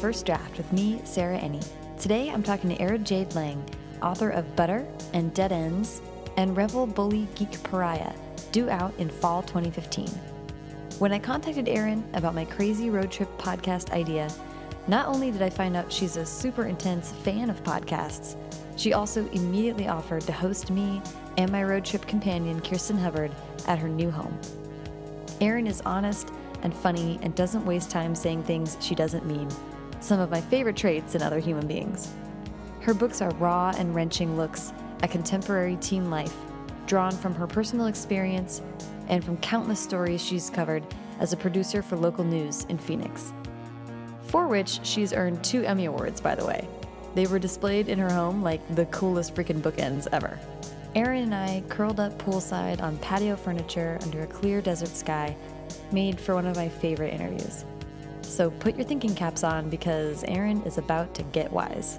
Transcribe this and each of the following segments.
First Draft with me, Sarah Enni. Today I'm talking to Erin Jade Lange, author of Butter and Dead Ends and Rebel Bully Geek Pariah, due out in fall 2015. When I contacted Erin about my crazy road trip podcast idea, not only did I find out she's a super intense fan of podcasts, she also immediately offered to host me and my road trip companion, Kirsten Hubbard, at her new home. Erin is honest and funny and doesn't waste time saying things she doesn't mean, some of my favorite traits in other human beings. Her books are raw and wrenching looks at contemporary teen life, drawn from her personal experience and from countless stories she's covered as a producer for local news in Phoenix. For which she's earned two Emmy Awards, by the way. They were displayed in her home like the coolest freaking bookends ever. Erin and I curled up poolside on patio furniture under a clear desert sky, made for one of my favorite interviews. So put your thinking caps on because Erin is about to get wise.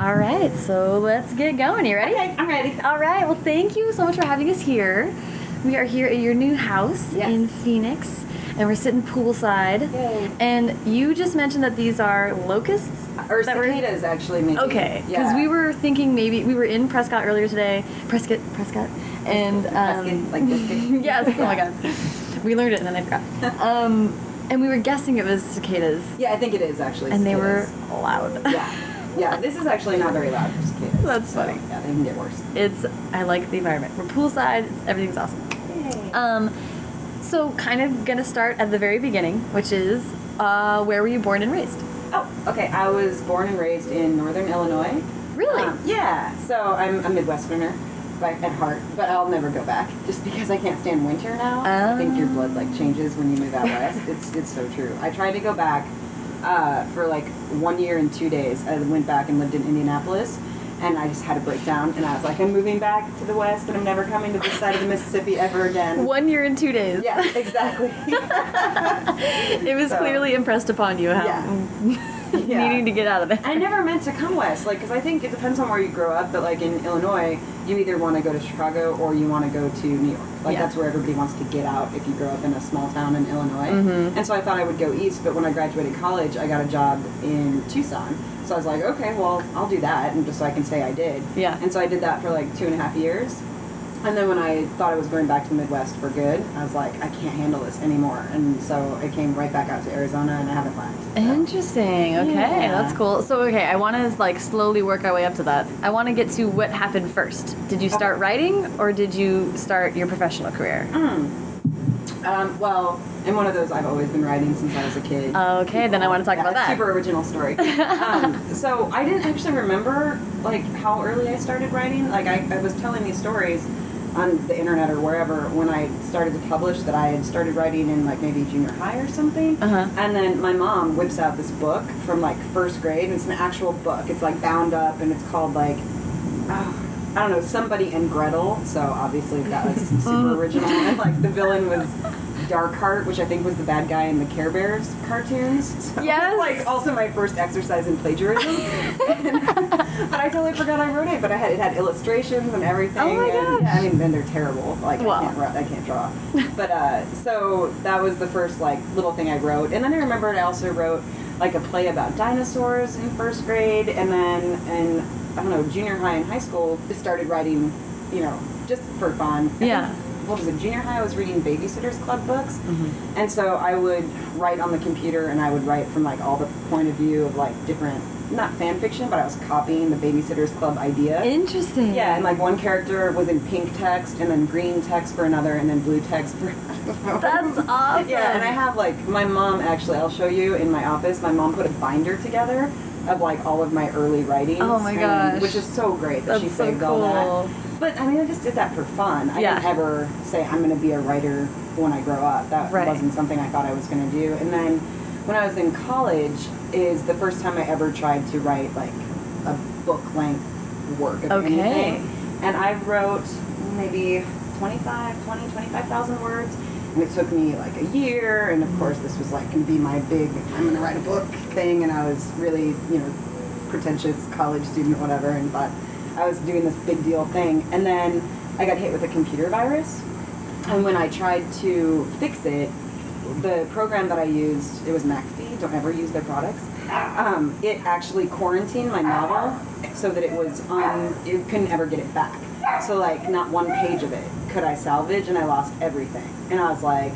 All right, so let's get going. You ready? Okay, I'm ready. All right, well, thank you so much for having us here. We are here at your new house Yes. in Phoenix, and we're sitting poolside. Yay. And you just mentioned that these are locusts? Or that were- cicadas, actually, maybe. Okay, because Yeah. we were thinking maybe we were in Prescott earlier today. Prescott, Prescott, and um, Prescott, like biscuit? yes, oh my god, we learned it and then I forgot. Um, and we were guessing it was cicadas, Yeah, I think it is actually. and they were loud. Yeah. Yeah, this is actually not very loud for cicadas. That's so, funny. Yeah, they can get worse. It's I like the environment. We're poolside. Everything's awesome. Yay. Um, so kind of gonna start at the very beginning, which is uh, where were you born and raised? Oh, okay. I was born and raised in northern Illinois. Really? Um, yeah. So I'm a Midwesterner by, at heart, but I'll never go back just because I can't stand winter now. I think your blood like changes when you move out west. it's it's so true. I tried to go back uh, for like one year and two days. I went back and lived in Indianapolis. And I just had a breakdown, and I was like, I'm moving back to the west, and I'm never coming to this side of the Mississippi ever again. One year and two days. Yeah, exactly. It was So- clearly impressed upon you how Yeah. needing to get out of it. I never meant to come west, like, because I think it depends on where you grow up. But like in Illinois, you either want to go to Chicago or you want to go to New York. Like Yeah. that's where everybody wants to get out if you grow up in a small town in Illinois. Mhm. And so I thought I would go east, but when I graduated college, I got a job in Tucson. So I was like, okay, well, I'll do that, and just so I can say I did. Yeah. And so I did that for like two and a half years. And then when I thought I was going back to the Midwest for good, I was like, I can't handle this anymore. And so I came right back out to Arizona, and I haven't left. So. Interesting. Okay, Yeah. that's cool. So, okay, I want to like slowly work our way up to that. I want to get to what happened first. Did you start Okay. writing, or did you start your professional career? Um, well, I'm one of those. I've always been writing since I was a kid. Okay, then I wanna talk Yeah, about that. Super original story. um, so I didn't actually remember like how early I started writing. Like I, I was telling these stories on the internet or wherever when I started to publish that I had started writing in like maybe junior high or something. Uh-huh. And then my mom whips out this book from like first grade, and it's an actual book. It's like bound up, and it's called like. Oh, I don't know, somebody and Gretel. So obviously that was super original. And like the villain was Dark Heart, which I think was the bad guy in the Care Bears cartoons. So Yes. Like also my first exercise in plagiarism. but I totally forgot I wrote it. But I had it had illustrations and everything. Oh my and, gosh. I mean, then they're terrible. Like Wow. I can't I can't draw. but uh, so that was the first like little thing I wrote. And then I remembered I also wrote like a play about dinosaurs in first grade, and then in I don't know junior high and high school, just started writing, you know, just for fun. Yeah. What was it? Junior high, I was reading Babysitters Club books, Mm-hmm. and so I would write on the computer, and I would write from like all the point of view of like different, not fan fiction, but I was copying the Babysitters Club idea. Interesting. Yeah, and like one character was in pink text, and then green text for another, and then blue text for. That's awesome. Yeah, and I have like my mom actually. I'll show you in my office. My mom put a binder together of like all of my early writings. Oh my and- gosh. which is so great that she That's so saved all cool. that. But I mean, I just did that for fun. I Yeah. didn't ever say I'm going to be a writer when I grow up. That Right. wasn't something I thought I was going to do. And then when I was in college, is the first time I ever tried to write like a book length work of Okay. anything. And I wrote maybe 25, 20, 25,000 words. And it took me like a year. And of course, this was like going to be my big, I'm going to write a book thing. And I was really, you know, pretentious college student, whatever, and thought I was doing this big deal thing. And then I got hit with a computer virus. And when I tried to fix it, the program that I used, it was McAfee. Don't ever use their products. Um, it actually quarantined my novel so that it was on. You couldn't ever get it back. So like, not one page of it could I salvage, and I lost everything. And I was like,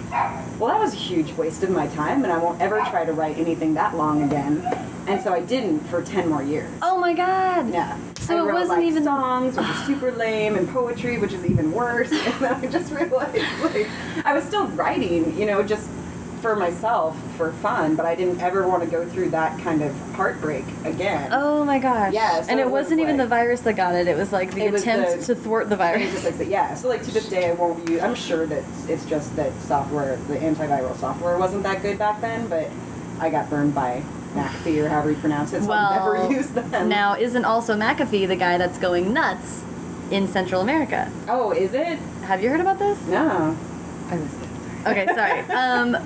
well, that was a huge waste of my time, and I won't ever try to write anything that long again. And so I didn't for ten more years. Oh my god. Yeah. So I it wrote, wasn't like, even- songs, which is super lame, and poetry, which is even worse. And then I just realized, like, I was still writing, you know, just for myself for fun, but I didn't ever want to go through that kind of heartbreak again. Oh my gosh. Yeah, so and it, it was wasn't even like- the virus that got it. It was like the attempt the- to thwart the virus. like, yeah. So like to this day, I won't use. I'm sure that it's just that software, the antiviral software, wasn't that good back then. But I got burned by McAfee or however you pronounce it. So I'll well, never use them. now isn't also McAfee the guy that's going nuts in Central America? Oh, is it? Have you heard about this? No. I missed it. Okay, sorry. Um,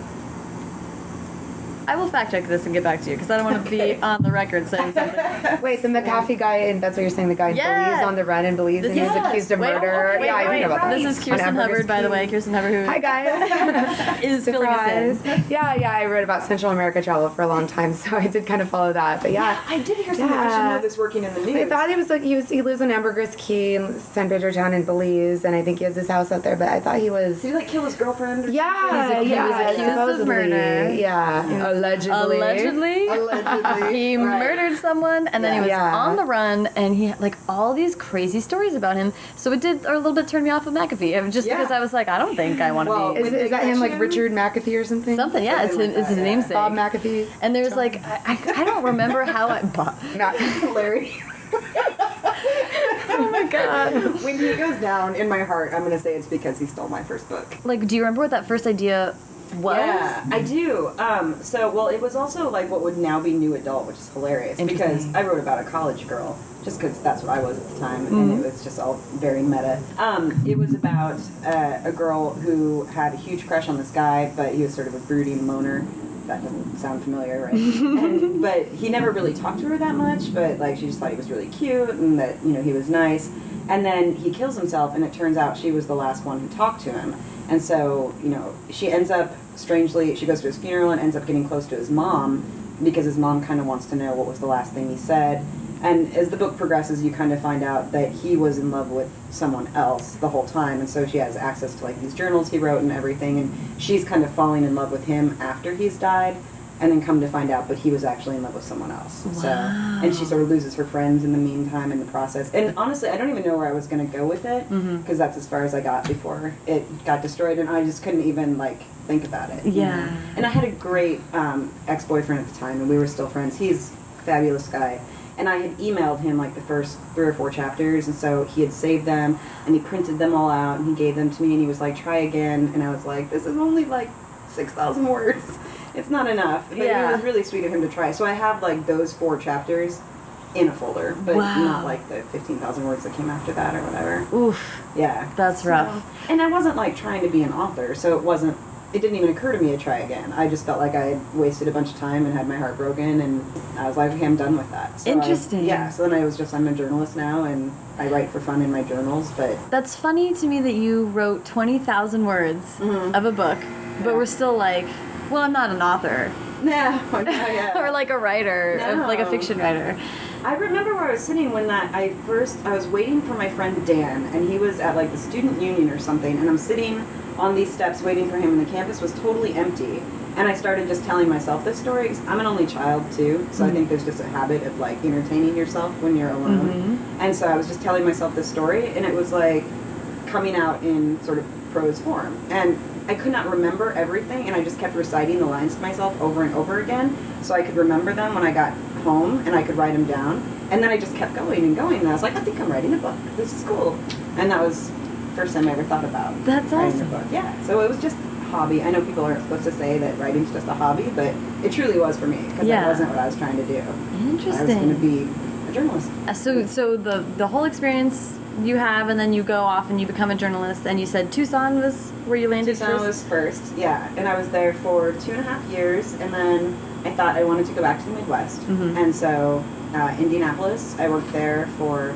I will fact check this and get back to you because I don't want to Okay. be on the record saying something. Wait, the McAfee guy, and that's what you're saying, the guy in Yes. Belize on the run in Belize, and he was Yes. accused of Wait, murder. wait, yeah, I wait, heard about that. This is Kirsten Hubbard, by the way. Kirsten Hubbard, who Hi guys. is filling us in. Yeah, yeah, I wrote about Central America travel for a long time, so I did kind of follow that. But yeah. I did hear something. I should Yeah. know this working in the news. I thought he was like he was he lives on Ambergris Caye in San Pedro Town in Belize, and I think he has his house out there. But I thought he was Did he like kill his girlfriend? Or yeah, he yeah, was accused of murder. Yeah, allegedly. Allegedly. Allegedly. He Right. murdered someone and then he was Yeah. on the run and he had like all these crazy stories about him. So it did a little bit turn me off of McAfee. Just Yeah. because I was like, I don't think I want to Well, be Is, is that him, like? Richard McAfee or something? something. Yeah, it's, Something his, like it's his yeah. namesake. Bob McAfee. and there's like I, I, I don't remember how I Bob. Not. Larry. Oh my god. when he goes down in my heart, I'm gonna say it's because he stole my first book. Like, do you remember what that first idea was? Yeah, I do. Um, so, well, it was also like what would now be new adult, which is hilarious because I wrote about a college girl, just because that's what I was at the time, Mm-hmm. and it was just all very meta. Um, it was about uh, a girl who had a huge crush on this guy, but he was sort of a broody moaner. That doesn't sound familiar, right? and, but he never really talked to her that much. But like, she just thought he was really cute and that you know he was nice. And then he kills himself, and it turns out she was the last one who talked to him. And so, you know, she ends up strangely, she goes to his funeral and ends up getting close to his mom because his mom kind of wants to know what was the last thing he said. And as the book progresses, you kind of find out that he was in love with someone else the whole time. And so she has access to like these journals he wrote and everything. And she's kind of falling in love with him after he's died. And then come to find out, but he was actually in love with someone else. So, and she sort of loses her friends in the meantime in the process. And honestly, I don't even know where I was going to go with it because that's as far as I got before it got destroyed, and I just couldn't even like think about it. you Yeah. know? And I had a great um, ex-boyfriend at the time, and we were still friends. He's a fabulous guy. And I had emailed him like the first three or four chapters, and so he had saved them, and he printed them all out, and he gave them to me, and he was like, "Try again," and I was like, "This is only like six thousand words. It's not enough." But Yeah. it was really sweet of him to try. So I have like those four chapters in a folder, but Wow. not like the fifteen thousand words that came after that or whatever. Oof. Yeah, That's So- rough. And I wasn't like trying to be an author, so it wasn't. It didn't even occur to me to try again. I just felt like I had wasted a bunch of time and had my heart broken, and I was like, okay, I'm done with that. So I- Interesting. yeah. So then I was just, I'm a journalist now, and I write for fun in my journals. But That's funny to me that you wrote 20,000 words Mhm. of a book, but Yeah. we're still like, well, I'm not an author. no, no, yeah. or like a writer, No. like a fiction writer. I remember where I was sitting when that I first I was waiting for my friend Dan and he was at like the student union or something and I'm sitting on these steps waiting for him and the campus was totally empty and I started just telling myself this story. I'm an only child too so I think mm-hmm. there's just a habit of like entertaining yourself when you're alone mm-hmm. and so I was just telling myself this story and it was like coming out in sort of prose form and I could not remember everything and I just kept reciting the lines to myself over and over again so I could remember them when I got home and I could write them down. And then I just kept going and going and I was like I think I'm writing a book. This is cool. And that was the first time I ever thought about That's writing awesome. a book. Yeah so it was just a hobby. I know people aren't supposed to say that writing's just a hobby but it truly was for me because Yeah. that wasn't what I was trying to do. Interesting. I was going to be a journalist. Uh, So, so the the whole experience you have, and then you go off and you become a journalist. And you said Tucson was where you landed Tucson first. was first, yeah, and I was there for two and a half years, and then I thought I wanted to go back to the Midwest, Mhm. and so uh, Indianapolis. I worked there for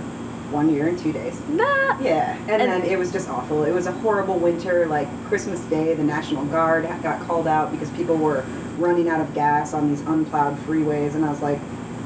one year and two days. Nah. Yeah, and, And- then it was just awful. It was a horrible winter. Like Christmas Day, the National Guard got called out because people were running out of gas on these unplowed freeways, and I was like,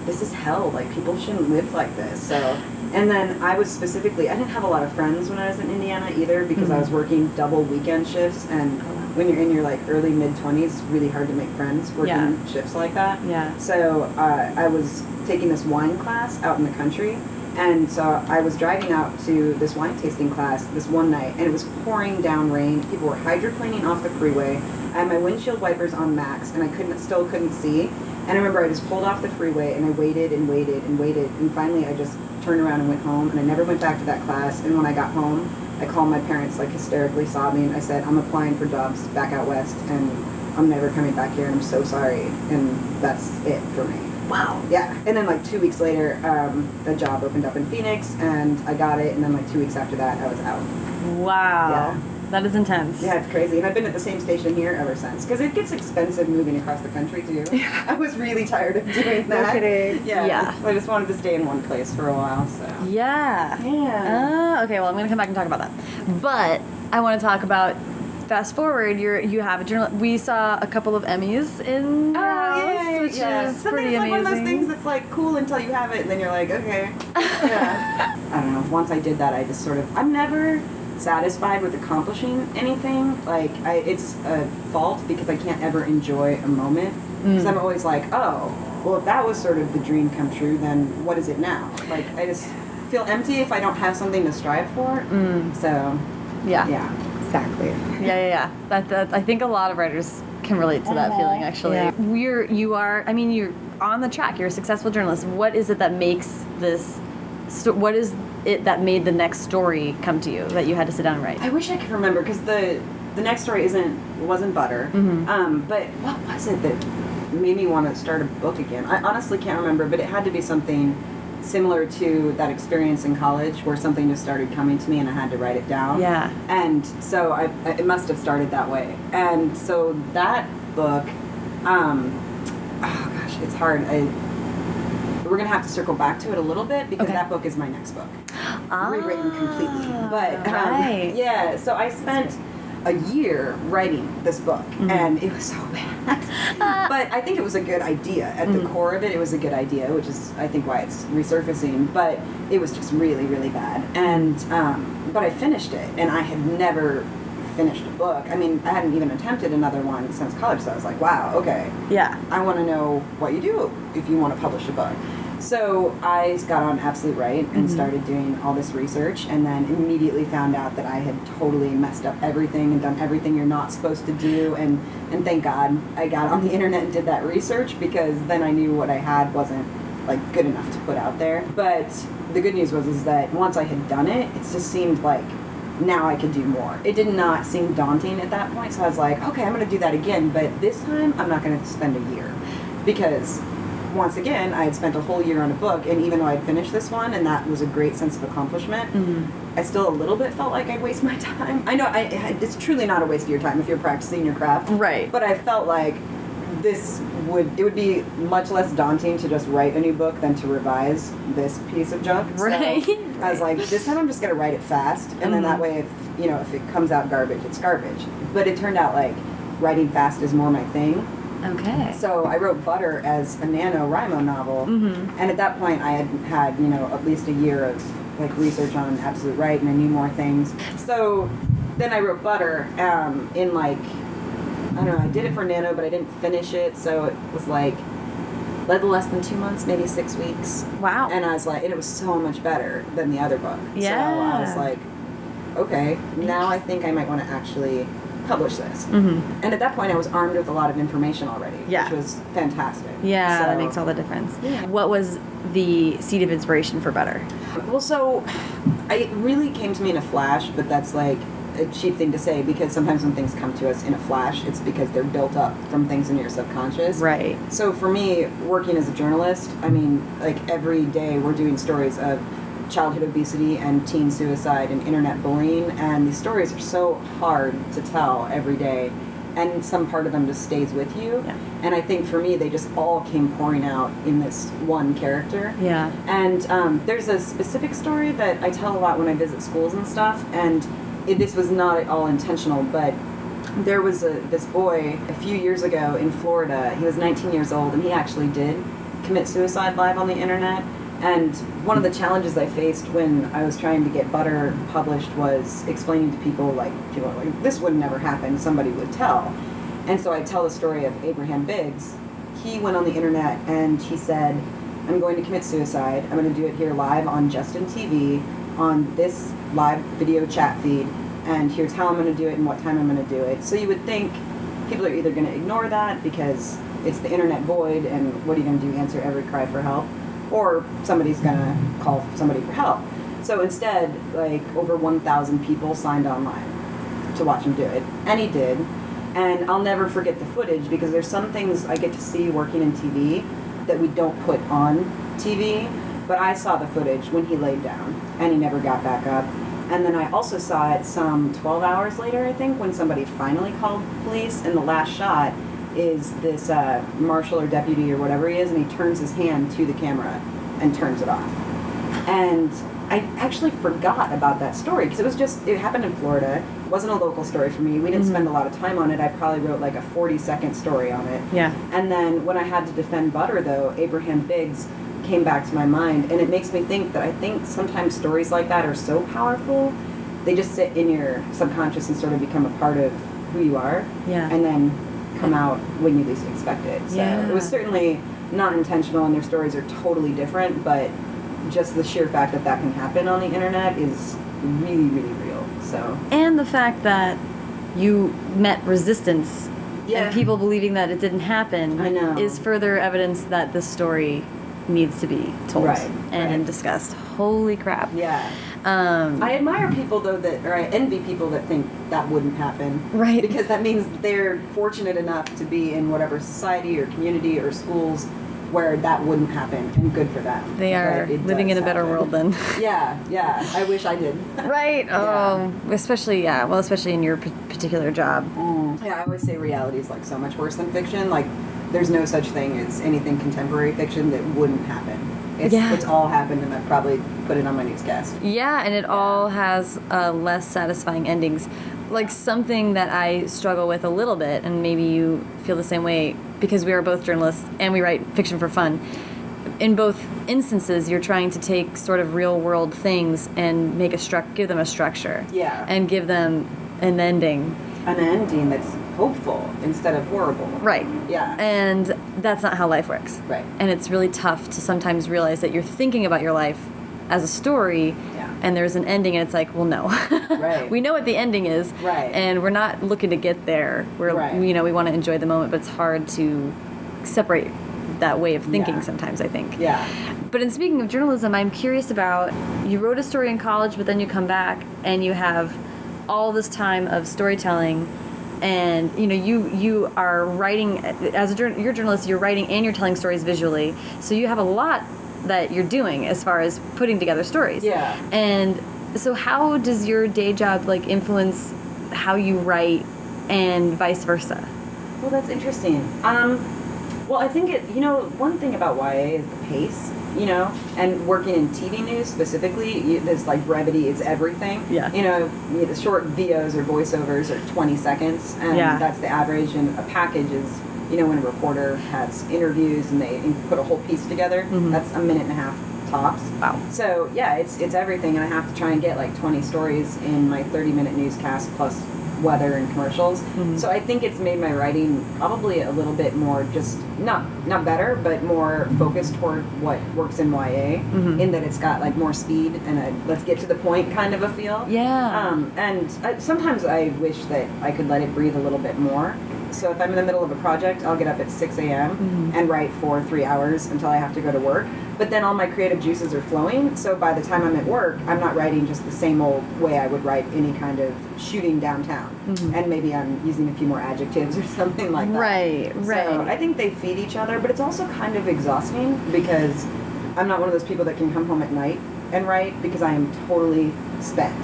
"This is hell. Like people shouldn't live like this." So, and then I was specifically, I didn't have a lot of friends when I was in Indiana either because I was working double weekend shifts, and when you're in your like early mid twenties, it's really hard to make friends working Yeah. shifts like that. Yeah. So uh, I was taking this wine class out in the country, and so I was driving out to this wine tasting class this one night, and it was pouring down rain. People were hydroplaning off the freeway. I had my windshield wipers on max, and I couldn't still couldn't see. And I remember I just pulled off the freeway, and I waited and waited and waited, and finally I just turned around and went home, and I never went back to that class. And when I got home, I called my parents like hysterically sobbing. I said, "I'm applying for jobs back out west, and I'm never coming back here. and I'm so sorry." And that's it for me. Wow. Yeah, and then like two weeks later, um, a job opened up in Phoenix, and I got it. And then like two weeks after that, I was out. Wow. Yeah. That is intense. Yeah, it's crazy. And I've been at the same station here ever since because it gets expensive moving across the country too. I was really tired of doing No that. kidding. Yeah. Yeah. I just wanted to stay in one place for a while. So. Yeah. Yeah. Uh, okay, well, I'm going to come back and talk about that. But I want to talk about fast forward. You're you have a journal. We saw a couple of Emmys in your house, which is Something pretty it's like one of those things that's like cool until you have it, and then you're like, okay. Yeah. I don't know. Once I did that, I just sort of. I'm never satisfied with accomplishing anything. Like, I, it's a fault because I can't ever enjoy a moment. Because I'm mm. always like, oh, well, if that was sort of the dream come true, then what is it now? Like, I just feel empty if I don't have something to strive for. Mm. So, yeah. yeah. Exactly. Yeah, yeah, yeah. That, that I think a lot of writers can relate to that uh-huh. feeling. Actually, Yeah. we're you are. I mean, you're on the track. You're a successful journalist. What is it that makes this? sto- What is it that made the next story come to you that you had to sit down and write? I wish I could remember because the the next story isn't wasn't butter. Mhm. Um, but what was it that made me want to start a book again? I honestly can't remember, but it had to be something similar to that experience in college where something just started coming to me and I had to write it down. Yeah. And so I, I- it must have started that way. And so that book, um, oh gosh, it's hard. I, we're gonna have to circle back to it a little bit because Okay. that book is my next book rewritten completely. Ah, But um, right. yeah, so I spent a year writing this book, Mm-hmm. and it was so bad. but I think it was a good idea. At Mm. the core of it, it was a good idea, which is I think why it's resurfacing. But it was just really, really bad. And um, but I finished it, and I had never finished a book. I mean, I hadn't even attempted another one since college. So I was like, wow, okay. Yeah. I want to know what you do if you want to publish a book. So I got on Absolute Write and mm-hmm. started doing all this research, and then immediately found out that I had totally messed up everything and done everything you're not supposed to do. And and thank God I got on the internet and did that research because then I knew what I had wasn't like good enough to put out there. But the good news was is that once I had done it, it just seemed like now I could do more. It did not seem daunting at that point, so I was like, okay, I'm going to do that again, but this time I'm not going to spend a year because once again, I had spent a whole year on a book, and even though I'd finished this one, and that was a great sense of accomplishment, mm-hmm. I still a little bit felt like I'd waste my time. I know I, it's truly not a waste of your time if you're practicing your craft, Right. But I felt like this would it would be much less daunting to just write a new book than to revise this piece of junk. So Right. I was like, this time I'm just gonna write it fast, and then that Mhm. way, if you know, if it comes out garbage, it's garbage. But it turned out like writing fast is more my thing. Okay. So I wrote Butter as a nano NaNoWriMo novel, Mhm. and at that point I had had you know at least a year of like research on Absolute Write, and I knew more things. So then I wrote Butter um, in like I don't know. I did it for Nano, but I didn't finish it, so it was like little less than two months, maybe six weeks. Wow. And I was like, and it was so much better than the other book. Yeah. So I was like, okay, now I think I might want to actually publish this. Mm -hmm. And at that point, I was armed with a lot of information already, Yeah. which was fantastic. Yeah, so, that makes all the difference. Yeah. What was the seed of inspiration for Butter? Well, so I, it really came to me in a flash, but that's like a cheap thing to say because sometimes when things come to us in a flash, it's because they're built up from things in your subconscious. Right. So for me, working as a journalist, I mean, like every day we're doing stories of childhood obesity and teen suicide and internet bullying, and these stories are so hard to tell every day. and some part of them just stays with you. Yeah. And I think for me, they just all came pouring out in this one character. Yeah. And um, there's a specific story that I tell a lot when I visit schools and stuff, and it, this was not at all intentional, but there was a this boy a few years ago in Florida. He was 19 years old, and he actually did commit suicide live on the internet. And one of the challenges I faced when I was trying to get Butter published was explaining to people like people like this would never happen. Somebody would tell. And so I tell the story of Abraham Biggs. He went on the internet and he said, I'm going to commit suicide. I'm going to do it here live on Justin TV on this live video chat feed. And here's how I'm going to do it and what time I'm going to do it. So you would think people are either going to ignore that because it's the internet void and what are you going to do? Answer every cry for help? Or somebody's going to call somebody for help. So instead, like over 1,000 people signed online to watch him do it. And he did. And I'll never forget the footage because there's some things I get to see working in TV that we don't put on TV. But I saw the footage when he laid down and he never got back up. And then I also saw it some 12 hours later, I think, when somebody finally called police. And the last shot is this uh, marshal or deputy or whatever he is, and he turns his hand to the camera and turns it off. And I actually forgot about that story because it was just, it happened in Florida. It wasn't a local story for me. We didn't spend a lot of time on it. I probably wrote like a 40 second story on it. Yeah. And then when I had to defend Butter, though, Abraham Biggs came back to my mind. And it makes me think that I think sometimes stories like that are so powerful, they just sit in your subconscious and sort of become a part of who you are. Yeah. And then come out when you least expect it. So Yeah. it was certainly not intentional, and their stories are totally different, but just the sheer fact that that can happen on the internet is really, really real. So And the fact that you met resistance Yeah. and people believing that it didn't happen I know. is further evidence that the story needs to be told Right, and right. discussed. Holy crap. yeah. Um, I admire people though that, or I envy people that think that wouldn't happen. Right. Because that means they're fortunate enough to be in whatever society or community or schools where that wouldn't happen, and good for them. they are living in a better happen. world than. Yeah, yeah. I wish I did. right. Oh, especially, yeah. Well, especially in your p- particular job. Yeah, I always say reality is like so much worse than fiction. Like, there's no such thing as anything contemporary fiction that wouldn't happen. It's, Yeah. it's all happened, and I've probably put it on my newscast. Yeah, and it all has uh, less satisfying endings. Like something that I struggle with a little bit, and maybe you feel the same way because we are both journalists and we write fiction for fun. In both instances, you're trying to take sort of real world things and make a struct, give them a structure, Yeah. and give them an ending, An ending that's hopeful instead of horrible. right? Yeah. And that's not how life works. Right. And it's really tough to sometimes realize that you're thinking about your life as a story Yeah. and there's an ending and it's like, well, no. Right. we know what the ending is. Right. And we're not looking to get there. We're, Right. you know, we want to enjoy the moment, but it's hard to separate that way of thinking Yeah. sometimes, I think. Yeah. But in speaking of journalism, I'm curious about you wrote a story in college, but then you come back and you have all this time of storytelling, and you know you you are writing as a you're a journalist, you're writing and you're telling stories visually, so you have a lot that you're doing as far as putting together stories. Yeah. And so, how does your day job like influence how you write, and vice versa? Well, that's interesting. Um, well, I think it. You know, one thing about YA is the pace. You know, and working in TV news specifically, there's like brevity is everything. Yeah. You know, the short VOs or voiceovers are 20 seconds, and Yeah. that's the average. And a package is, you know, when a reporter has interviews and they put a whole piece together, Mhm. that's a minute and a half tops. Wow. So yeah, it's it's everything, and I have to try and get like 20 stories in my 30 minute newscast plus weather and commercials. Mhm. So I think it's made my writing probably a little bit more just not not better, but more focused toward what works in YA. Mhm. In that it's got like more speed and a let's get to the point kind of a feel. Yeah. Um, and I, sometimes I wish that I could let it breathe a little bit more. So if I'm in the middle of a project, I'll get up at 6 a.m. Mhm. and write for three hours until I have to go to work. But then all my creative juices are flowing. So by the time I'm at work, I'm not writing just the same old way I would write any kind of shooting downtown. Mhm. And maybe I'm using a few more adjectives or something like that. Right, So right. I think they feed each other, but it's also kind of exhausting because I'm not one of those people that can come home at night and write because I am totally spent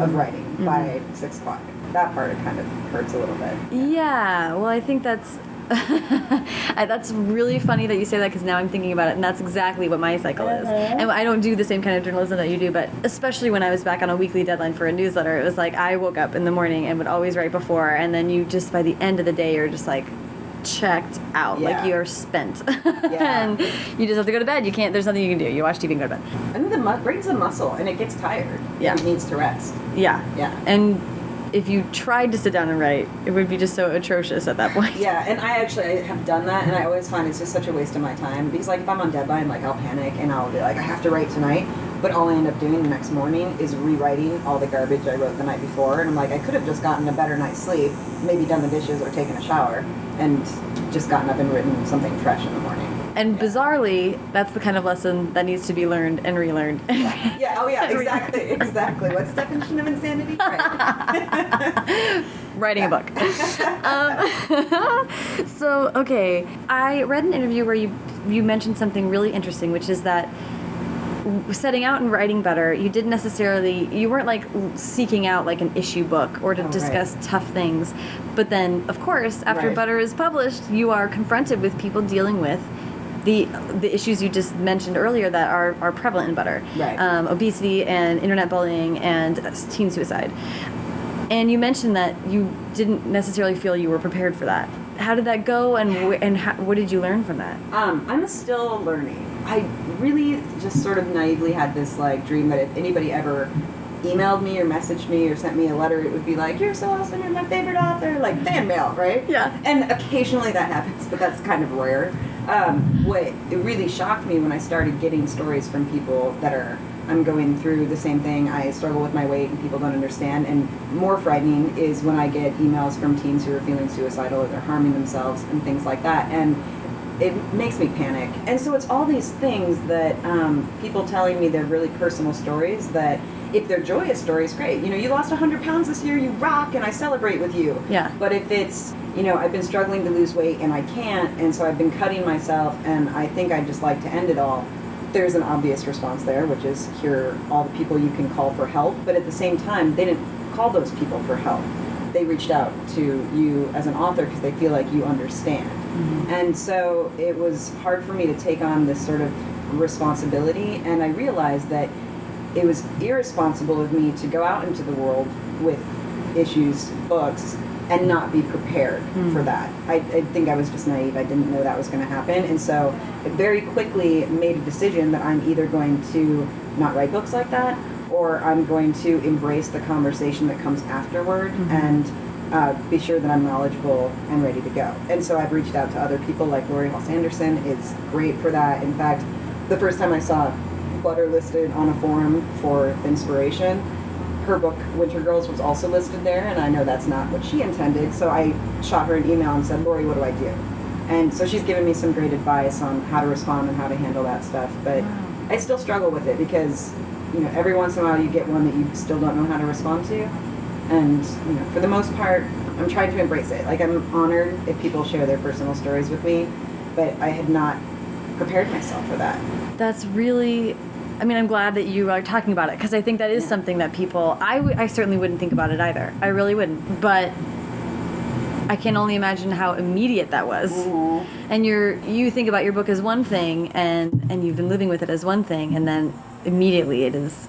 of Mhm. writing by six o'clock. that part it kind of hurts a little bit. Yeah, well, I think that's that's really funny that you say that because now I'm thinking about it, and that's exactly what my cycle is. Uh-huh. And I don't do the same kind of journalism that you do, but especially when I was back on a weekly deadline for a newsletter, it was like I woke up in the morning and would always write before, and then you just by the end of the day, you're just like checked out, Yeah. like you're spent, Yeah. and you just have to go to bed. You can't. There's nothing you can do. You watch TV and go to bed. And the mu- brain's a muscle, and it gets tired. Yeah. It needs to rest. Yeah. Yeah. And if you tried to sit down and write, it would be just so atrocious at that point. Yeah, and I actually have done that, and I always find it's just such a waste of my time because, like, if I'm on deadline, like, I'll panic and I'll be like, I have to write tonight. But all I end up doing the next morning is rewriting all the garbage I wrote the night before, and I'm like, I could have just gotten a better night's sleep, maybe done the dishes or taken a shower, and just gotten up and written something fresh in the morning. And bizarrely, that's the kind of lesson that needs to be learned and relearned. Yeah. Oh, yeah. Exactly. Exactly. What's the definition of insanity? Right. Writing a book. um, so, okay, I read an interview where you you mentioned something really interesting, which is that setting out and writing Butter, you didn't necessarily you weren't like seeking out like an issue book or to Oh, right. discuss tough things. But then, of course, after Right. Butter is published, you are confronted with people dealing with the the issues you just mentioned earlier that are, are prevalent in butter Right. um, obesity and internet bullying and teen suicide and you mentioned that you didn't necessarily feel you were prepared for that how did that go and and how, what did you learn from that Um, I'm still learning. I really just sort of naively had this like dream that if anybody ever emailed me or messaged me or sent me a letter, it would be like, "You're so awesome, you're my favorite author," like fan mail, right? Yeah. And occasionally that happens, but that's kind of rare. Um, what it really shocked me when I started getting stories from people that are I'm going through the same thing. I struggle with my weight and people don't understand. And more frightening is when I get emails from teens who are feeling suicidal or they're harming themselves and things like that. And it makes me panic. And so it's all these things that um, people telling me they're really personal stories that if they're joyous stories, great. You know, you lost 100 pounds this year, you rock, and I celebrate with you. Yeah. But if it's, you know, I've been struggling to lose weight and I can't, and so I've been cutting myself, and I think I'd just like to end it all, there's an obvious response there, which is here all the people you can call for help. But at the same time, they didn't call those people for help. They reached out to you as an author because they feel like you understand. Mm-hmm. And so it was hard for me to take on this sort of responsibility, and I realized that it was irresponsible of me to go out into the world with issues, books, and not be prepared mm. for that. I, I think I was just naive. I didn't know that was going to happen. And so I very quickly made a decision that I'm either going to not write books like that or I'm going to embrace the conversation that comes afterward mm-hmm. and uh, be sure that I'm knowledgeable and ready to go. And so I've reached out to other people like Laurie Halse Anderson is great for that. In fact, the first time I saw Butter listed on a forum for inspiration, her book Wintergirls was also listed there, and I know that's not what she intended. So I shot her an email and said, Lori, what do I do? And so she's given me some great advice on how to respond and how to handle that stuff. But I still struggle with it because, you know, every once in a while you get one that you still don't know how to respond to. And, you know, for the most part, I'm trying to embrace it. Like, I'm honored if people share their personal stories with me, but I had not prepared myself for that. that's really i mean i'm glad that you are talking about it because i think that is Yeah. something that people I, w- I certainly wouldn't think about it either i really wouldn't but i can only imagine how immediate that was mm-hmm. and you're you think about your book as one thing and and you've been living with it as one thing and then immediately it is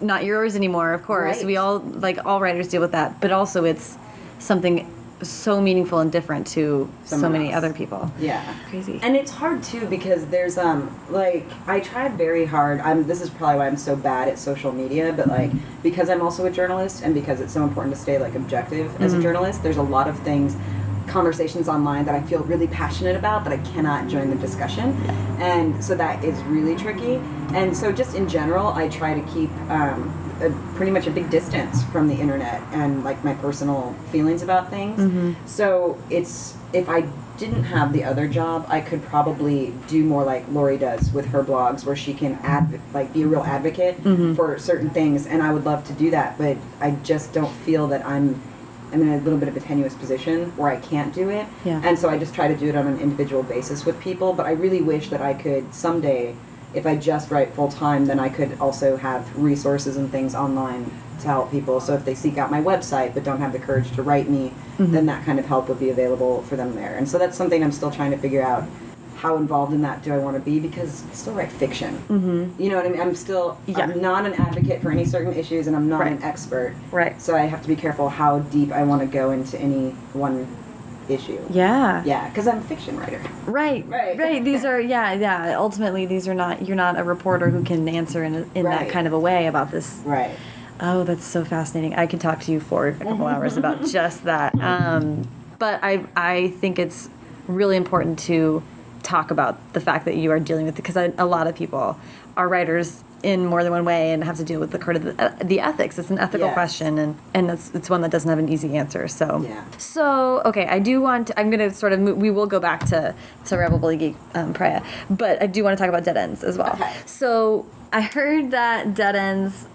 not yours anymore of course Right. we all like all writers deal with that but also it's something so meaningful and different to so many else. other people Yeah. Crazy. And it's hard too because there's um like I tried very hard. I'm this is probably why I'm so bad at social media, but like because I'm also a journalist and because it's so important to stay like objective as a journalist, there's a lot of things conversations online that I feel really passionate about that I cannot join the discussion. And so that is really tricky. And so just in general, I try to keep um a, pretty much a big distance from the internet and like my personal feelings about things. So it's if I didn't have the other job, I could probably do more like Laurie does with her blogs, where she can adv- like be a real advocate for certain things, and I would love to do that. But I just don't feel that I'm. I'm in a little bit of a tenuous position where I can't do it, Yeah. and so I just try to do it on an individual basis with people. But I really wish that I could someday, if I just write full time, then I could also have resources and things online to help people. So if they seek out my website but don't have the courage to write me, Mm-hmm. then that kind of help would be available for them there. And so that's something I'm still trying to figure out. How involved in that do I want to be? Because I still write fiction. Mm-hmm. You know what I mean? I'm still Yeah. I'm not an advocate for any certain issues, and I'm not Right. an expert. Right. So I have to be careful how deep I want to go into any one issue. Yeah. Yeah, because I'm a fiction writer. Right, Right. right. These are, yeah, yeah. Ultimately, these are not. You're not a reporter who can answer in a, in that kind of a way about this. Right. Oh, that's so fascinating. I could talk to you for a couple hours about just that. Um, but I, I think it's really important to talk about the fact that you are dealing with because a lot of people are writers in more than one way and have to deal with the kind of the, uh, the ethics. It's an ethical Yes. question, and and it's, it's one that doesn't have an easy answer. So Yeah. so okay, I do want. I'm going to sort of. mo- We will go back to to Rebel Bully Geek um, Pariah, but I do want to talk about Dead Ends as well. Okay. So I heard that Dead Ends,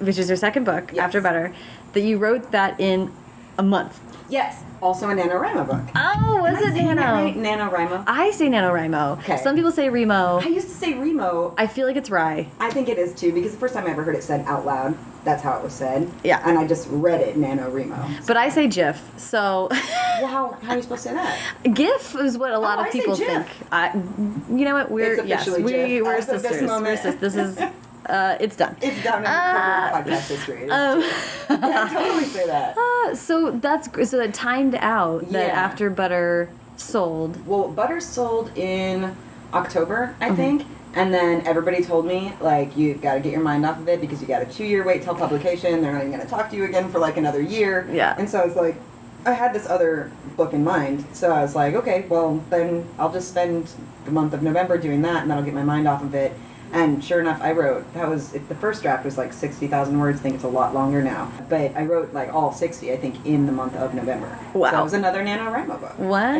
which is your second book Yes. after Butter, that you wrote that in a month. Yes. Also a NaNoWriMo book. Oh, was Am it Nano? right? NaNoWriMo. I say NaNoWriMo. Okay. Some people say Remo. I used to say Remo. I feel like it's Rye. I think it is too because the first time I ever heard it said out loud, that's how it was said. Yeah. And I just read it NaNoWriMo. But I say Jif. So Well, how, how are you supposed to say that? GIF is what a lot Oh, of people GIF. think. I, you know what? We're yes, we GIF. we're As of this sisters. We're This is uh, it's done. It's done in Ah. podcast history. Um, yeah, I totally say that. Uh, so that's so that timed out that Yeah. after butter sold. Well, Butter sold in October. I think. And then everybody told me, like, you've got to get your mind off of it because you got a two year wait till publication. They're not even going to talk to you again for like another year. Yeah. And so I was like, I had this other book in mind. So I was like, okay, well, then I'll just spend the month of November doing that and that'll get my mind off of it. And sure enough, I wrote, that was, the first draft was like 60,000 words. I think it's a lot longer now. But I wrote like all 60, I think, in the month of November. Wow. So it was another NaNoWriMo book. Wow. Uh,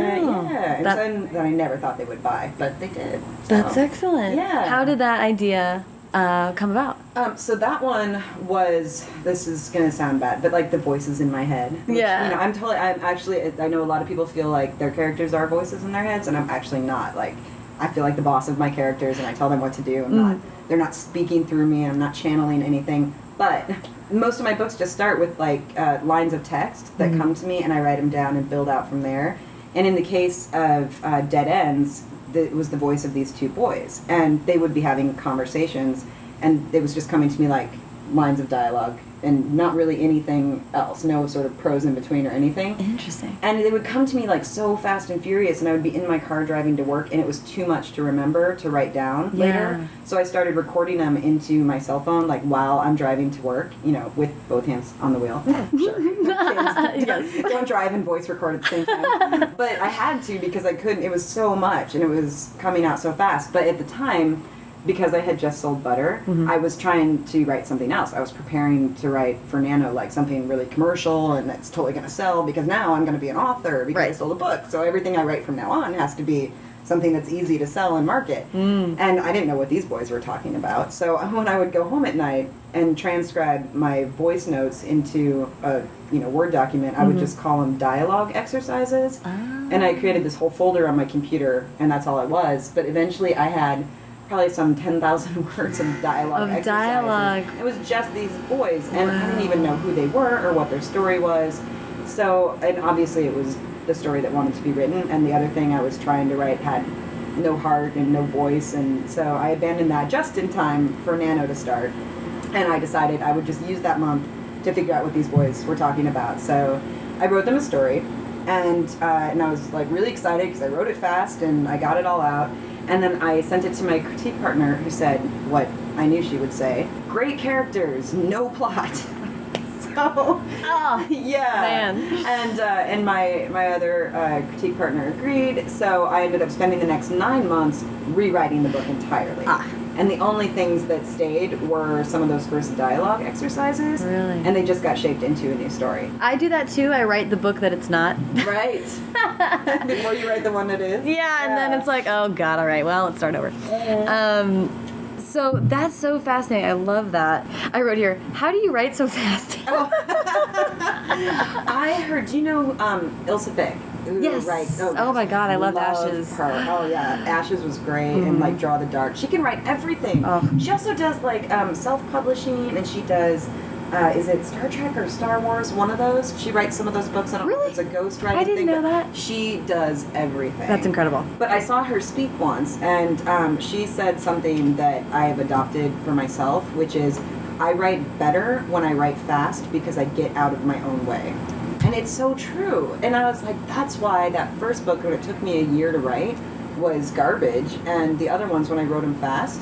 yeah, and That- that I never thought they would buy, but they did. That's excellent. Yeah. How did that idea uh, come about? Um, so that one was. This is gonna sound bad, but like the voices in my head. Yeah. You know, I'm totally. I'm actually. I know a lot of people feel like their characters are voices in their heads, and I'm actually not. Like, I feel like the boss of my characters, and I tell them what to do. I'm not. Mm. They're not speaking through me. And I'm not channeling anything. But most of my books just start with like uh, lines of text that Mm. come to me, and I write them down and build out from there. And in the case of uh, Dead Ends, the, it was the voice of these two boys, and they would be having conversations, and it was just coming to me like lines of dialogue, and not really anything else, no sort of prose in between or anything. Interesting. And they would come to me like so fast and furious, and I would be in my car driving to work, and it was too much to remember to write down Yeah. later. So I started recording them into my cell phone, like while I'm driving to work, you know, with both hands on the wheel. sure. Yes. Don't drive and voice record at the same time. but I had to because I couldn't. It was so much, and it was coming out so fast. But at the time, because I had just sold butter, mm-hmm. I was trying to write something else. I was preparing to write for Nano, like something really commercial and that's totally going to sell because now I'm going to be an author because I Right. sold a book. So everything I write from now on has to be something that's easy to sell and market. Mm. And I didn't know what these boys were talking about. So when I would go home at night and transcribe my voice notes into a you know Word document, I would mm-hmm. just call them dialogue exercises. Ah. And I created this whole folder on my computer, and that's all it was. But eventually, I had probably some 10,000 words of dialogue. Of exercises. dialogue. It was just these boys, and I didn't even know who they were or what their story was. So, and obviously, it was the story that wanted to be written, and the other thing I was trying to write had no heart and no voice, and so I abandoned that just in time for Nano to start. And I decided I would just use that month to figure out what these boys were talking about. So I wrote them a story, and uh, and I was like really excited because I wrote it fast and I got it all out. And then I sent it to my critique partner, who said what I knew she would say: "Great characters, no plot." Oh, yeah, Man. And uh, and my my other uh, critique partner agreed. So I ended up spending the next nine months rewriting the book entirely. Ah. And the only things that stayed were some of those first dialogue exercises. Really? And they just got shaped into a new story. I do that too. I write the book that it's not. Right. Before you write the one that is. Yeah, and then it's like, oh god, all right, well, let's start over. Um, so that's so fascinating. I love that. I wrote here, how do you write so fast? I heard. Do you know um, Ilsa who Yes. writes- Oh my God, I love Ashes. Her. Oh yeah, Ashes was great, and like Draw the Dark. She can write everything. Oh. She also does like um, self-publishing, and she does uh, is it Star Trek or Star Wars? One of those. She writes some of those books. I don't know if it's a ghost writing I didn't thing. know that. She does everything. That's incredible. But I saw her speak once, and um, she said something that I have adopted for myself, which is I write better when I write fast because I get out of my own way. And it's so true. And I was like, that's why that first book, when it took me a year to write, was garbage. And the other ones, when I wrote them fast,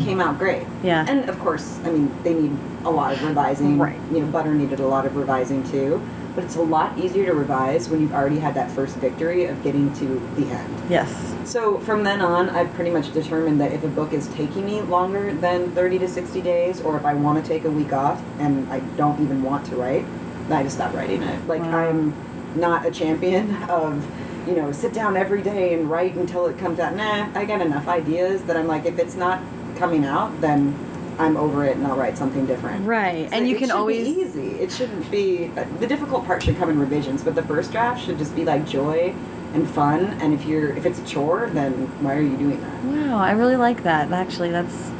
came out great. Yeah. And of course, I mean, they need a lot of revising. Right. You know, Butter needed a lot of revising too. But it's a lot easier to revise when you've already had that first victory of getting to the end. Yes. So from then on, I've pretty much determined that if a book is taking me longer than 30 to 60 days, or if I want to take a week off and I don't even want to write, I just stop writing it. Like Wow. I'm not a champion of, you know, sit down every day and write until it comes out. Nah, I got enough ideas that I'm like, if it's not coming out, then I'm over it and I'll write something different. Right. So and you it can should always be easy. It shouldn't be uh, the difficult part should come in revisions, but the first draft should just be like joy and fun. And if you're if it's a chore, then why are you doing that? Wow, I really like that. Actually, that's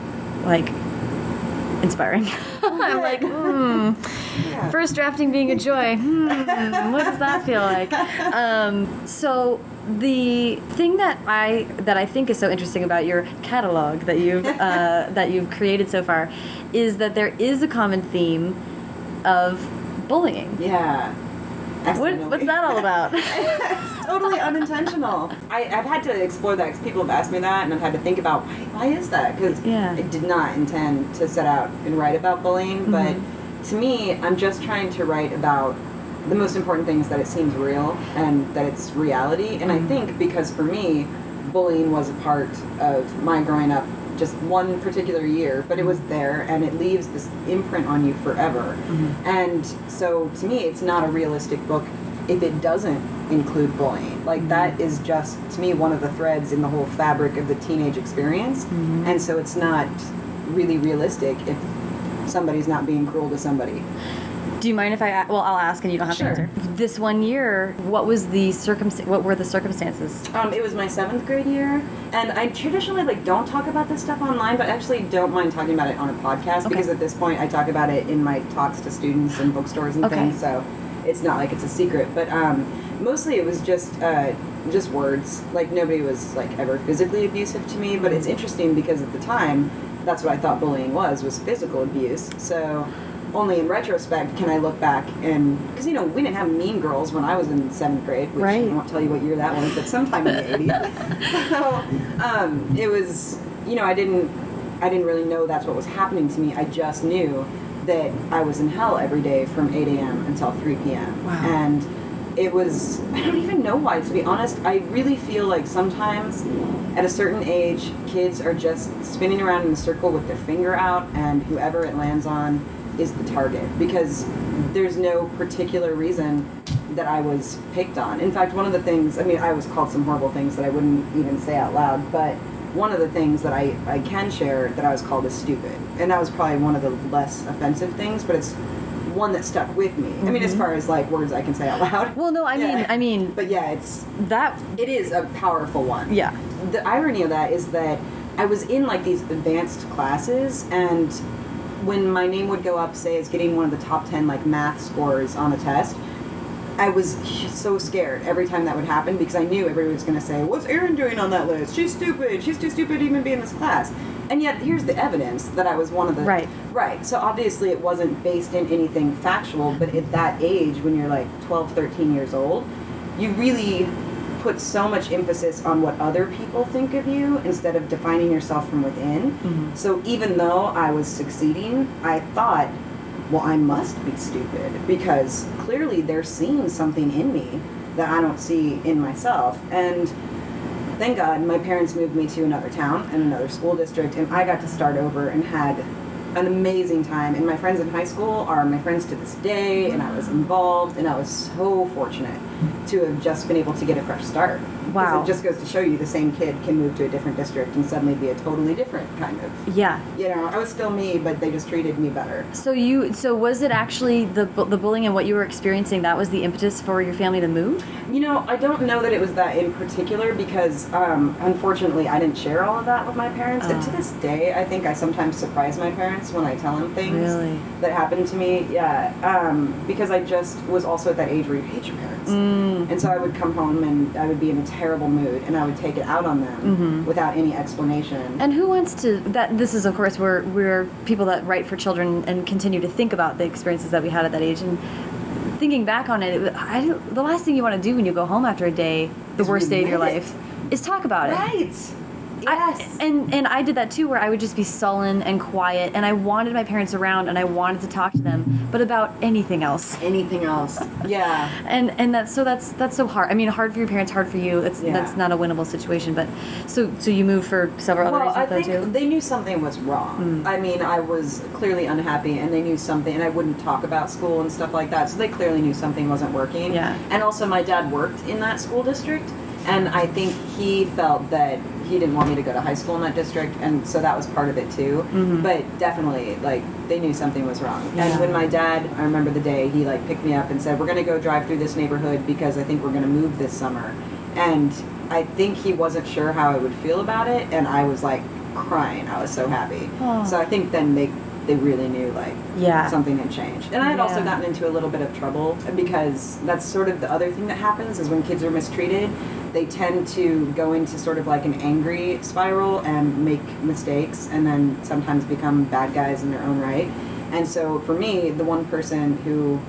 like inspiring. I'm like, hmm. Yeah. First drafting being a joy. Hmm, what does that feel like? Um, so the thing that I that I think is so interesting about your catalog that you've uh, that you've created so far is that there is a common theme of bullying. Yeah. What, what's that all about? it's totally unintentional. I, I've had to explore that because people have asked me that, and I've had to think about why, why is that? Because Yeah. I did not intend to set out and write about bullying, but to me, I'm just trying to write about the most important thing is that it seems real and that it's reality. And I mm-hmm. think because for me, bullying was a part of my growing up just one particular year, but it was mm-hmm. there and it leaves this imprint on you forever. Mm-hmm. And so to me, it's not a realistic book if it doesn't include bullying. Like that is just to me one of the threads in the whole fabric of the teenage experience. And so it's not really realistic if somebody's not being cruel to somebody. Do you mind if I? Well, I'll ask, and you don't have Sure. to answer. This one year, what was the circumst? What were the circumstances? Um, it was my seventh grade year, and I traditionally like don't talk about this stuff online, but I actually don't mind talking about it on a podcast Okay. because at this point I talk about it in my talks to students and bookstores and Okay. things, so it's not like it's a secret. But um, mostly it was just uh, just words. Like nobody was like ever physically abusive to me, but it's interesting because at the time that's what I thought bullying was was physical abuse. So only in retrospect can I look back and because you know we didn't have mean girls when I was in seventh grade, which Right. I won't tell you what year that was, but sometime in the eighties. so um, it was you know I didn't I didn't really know that's what was happening to me. I just knew that I was in hell every day from 8 a.m. until 3 p.m. Wow. And it was I don't even know why to be honest. I really feel like sometimes at a certain age kids are just spinning around in a circle with their finger out and whoever it lands on is the target because there's no particular reason that I was picked on. In fact, one of the things, I mean, I was called some horrible things that I wouldn't even say out loud, but one of the things that I, I can share that I was called is stupid. And that was probably one of the less offensive things, but it's one that stuck with me. I mean, as mm-hmm. far as like words I can say out loud. Well, no, I Yeah. mean, I mean But yeah, it's that. it is a powerful one. Yeah. The irony of that is that I was in like these advanced classes and when my name would go up, say as getting one of the top 10 like math scores on a test, I was so scared every time that would happen because I knew everybody was going to say, "What's Erin doing on that list? She's stupid. She's too stupid to even be in this class." And yet, here's the evidence that I was one of the Right. Right. So obviously, it wasn't based in anything factual, but at that age, when you're like 12, 13 years old, you really put so much emphasis on what other people think of you instead of defining yourself from within. Mm-hmm. So even though I was succeeding, I thought, well, I must be stupid because clearly they're seeing something in me that I don't see in myself. And thank God my parents moved me to another town and another school district, and I got to start over and had an amazing time. And my friends in high school are my friends to this day, and I was involved, and I was so fortunate to have just been able to get a fresh start. Wow. It just goes to show you the same kid can move to a different district and suddenly be a totally different kind of. Yeah. You know, I was still me, but they just treated me better. So you so was it actually the the bullying and what you were experiencing that was the impetus for your family to move? You know, I don't know that it was that in particular because, um, unfortunately, I didn't share all of that with my parents. And to Oh. this day, I think I sometimes surprise my parents when I tell them things Really? that happened to me. Yeah, um, because I just was also at that age where you hate your parents. Mm. And so I would come home and I would be in a terrible mood and I would take it out on them Mhm. without any explanation. And who wants to that this is of course we're we're people that write for children and continue to think about the experiences that we had at that age and thinking back on it, it I don't, the last thing you want to do when you go home after a day, the worst day of your life, is talk about it. right. I- Yes. and and I did that too, where I would just be sullen and quiet, and I wanted my parents around, and I wanted to talk to them, but about anything else. Anything else? Yeah. And and that's so that's that's so hard. I mean, hard for your parents, hard for you. That's Yeah. that's not a winnable situation. But so so you moved for several other Well, I reasons though think too. they knew something was wrong. Mm. I mean, I was clearly unhappy, and they knew something, and I wouldn't talk about school and stuff like that. So they clearly knew something wasn't working. Yeah. And also, my dad worked in that school district, and I think he felt that he didn't want me to go to high school in that district, and so that was part of it too. Mhm. But definitely, like, they knew something was wrong. Yeah. And when my dad, I remember the day he like picked me up and said, "We're gonna go drive through this neighborhood because I think we're gonna move this summer," and I think he wasn't sure how I would feel about it, and I was like crying. I was so happy. So I think then they they really knew like Yeah. something had changed. And I had also gotten into a little bit of trouble because that's sort of the other thing that happens is when kids are mistreated, they tend to go into sort of like an angry spiral and make mistakes and then sometimes become bad guys in their own right. And so for me, the one person who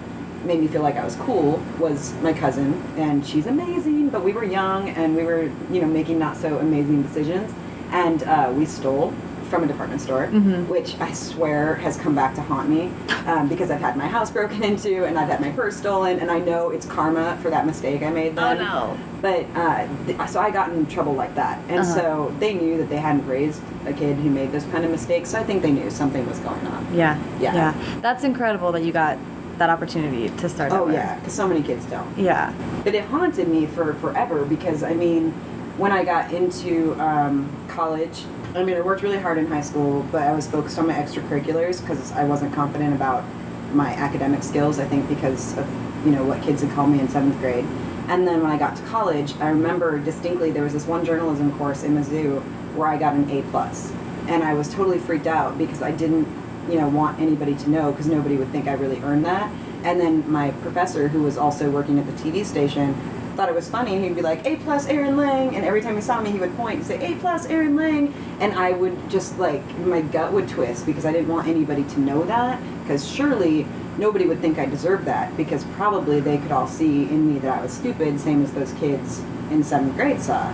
made me feel like I was cool was my cousin, and she's amazing. But we were young, and we were, you know, making not so amazing decisions, and uh, we stole from a department store, Mhm. which I swear has come back to haunt me um, because I've had my house broken into, and I've had my purse stolen, and I know it's karma for that mistake I made then. no. But uh, th- so I got in trouble like that, and Uh-huh. so they knew that they hadn't raised a kid who made those kind of mistakes. So I think they knew something was going on. Yeah. Yeah. Yeah. That's incredible that you got that opportunity to start Oh yeah, because so many kids don't. Yeah. But it haunted me for forever because I mean, when I got into um, college, I mean, I worked really hard in high school, but I was focused on my extracurriculars because I wasn't confident about my academic skills. I think because of you know what kids had called me in seventh grade. And then when I got to college, I remember distinctly there was this one journalism course in Mizzou where I got an A plus, and I was totally freaked out because I didn't, you know, want anybody to know because nobody would think I really earned that. And then my professor, who was also working at the TV station, thought it was funny. He'd be like, A plus Erin Lange. And every time he saw me, he would point and say, A plus Erin Lange. And I would just like, my gut would twist because I didn't want anybody to know that. Because surely nobody would think I deserved that because probably they could all see in me that I was stupid, same as those kids in seventh grade saw.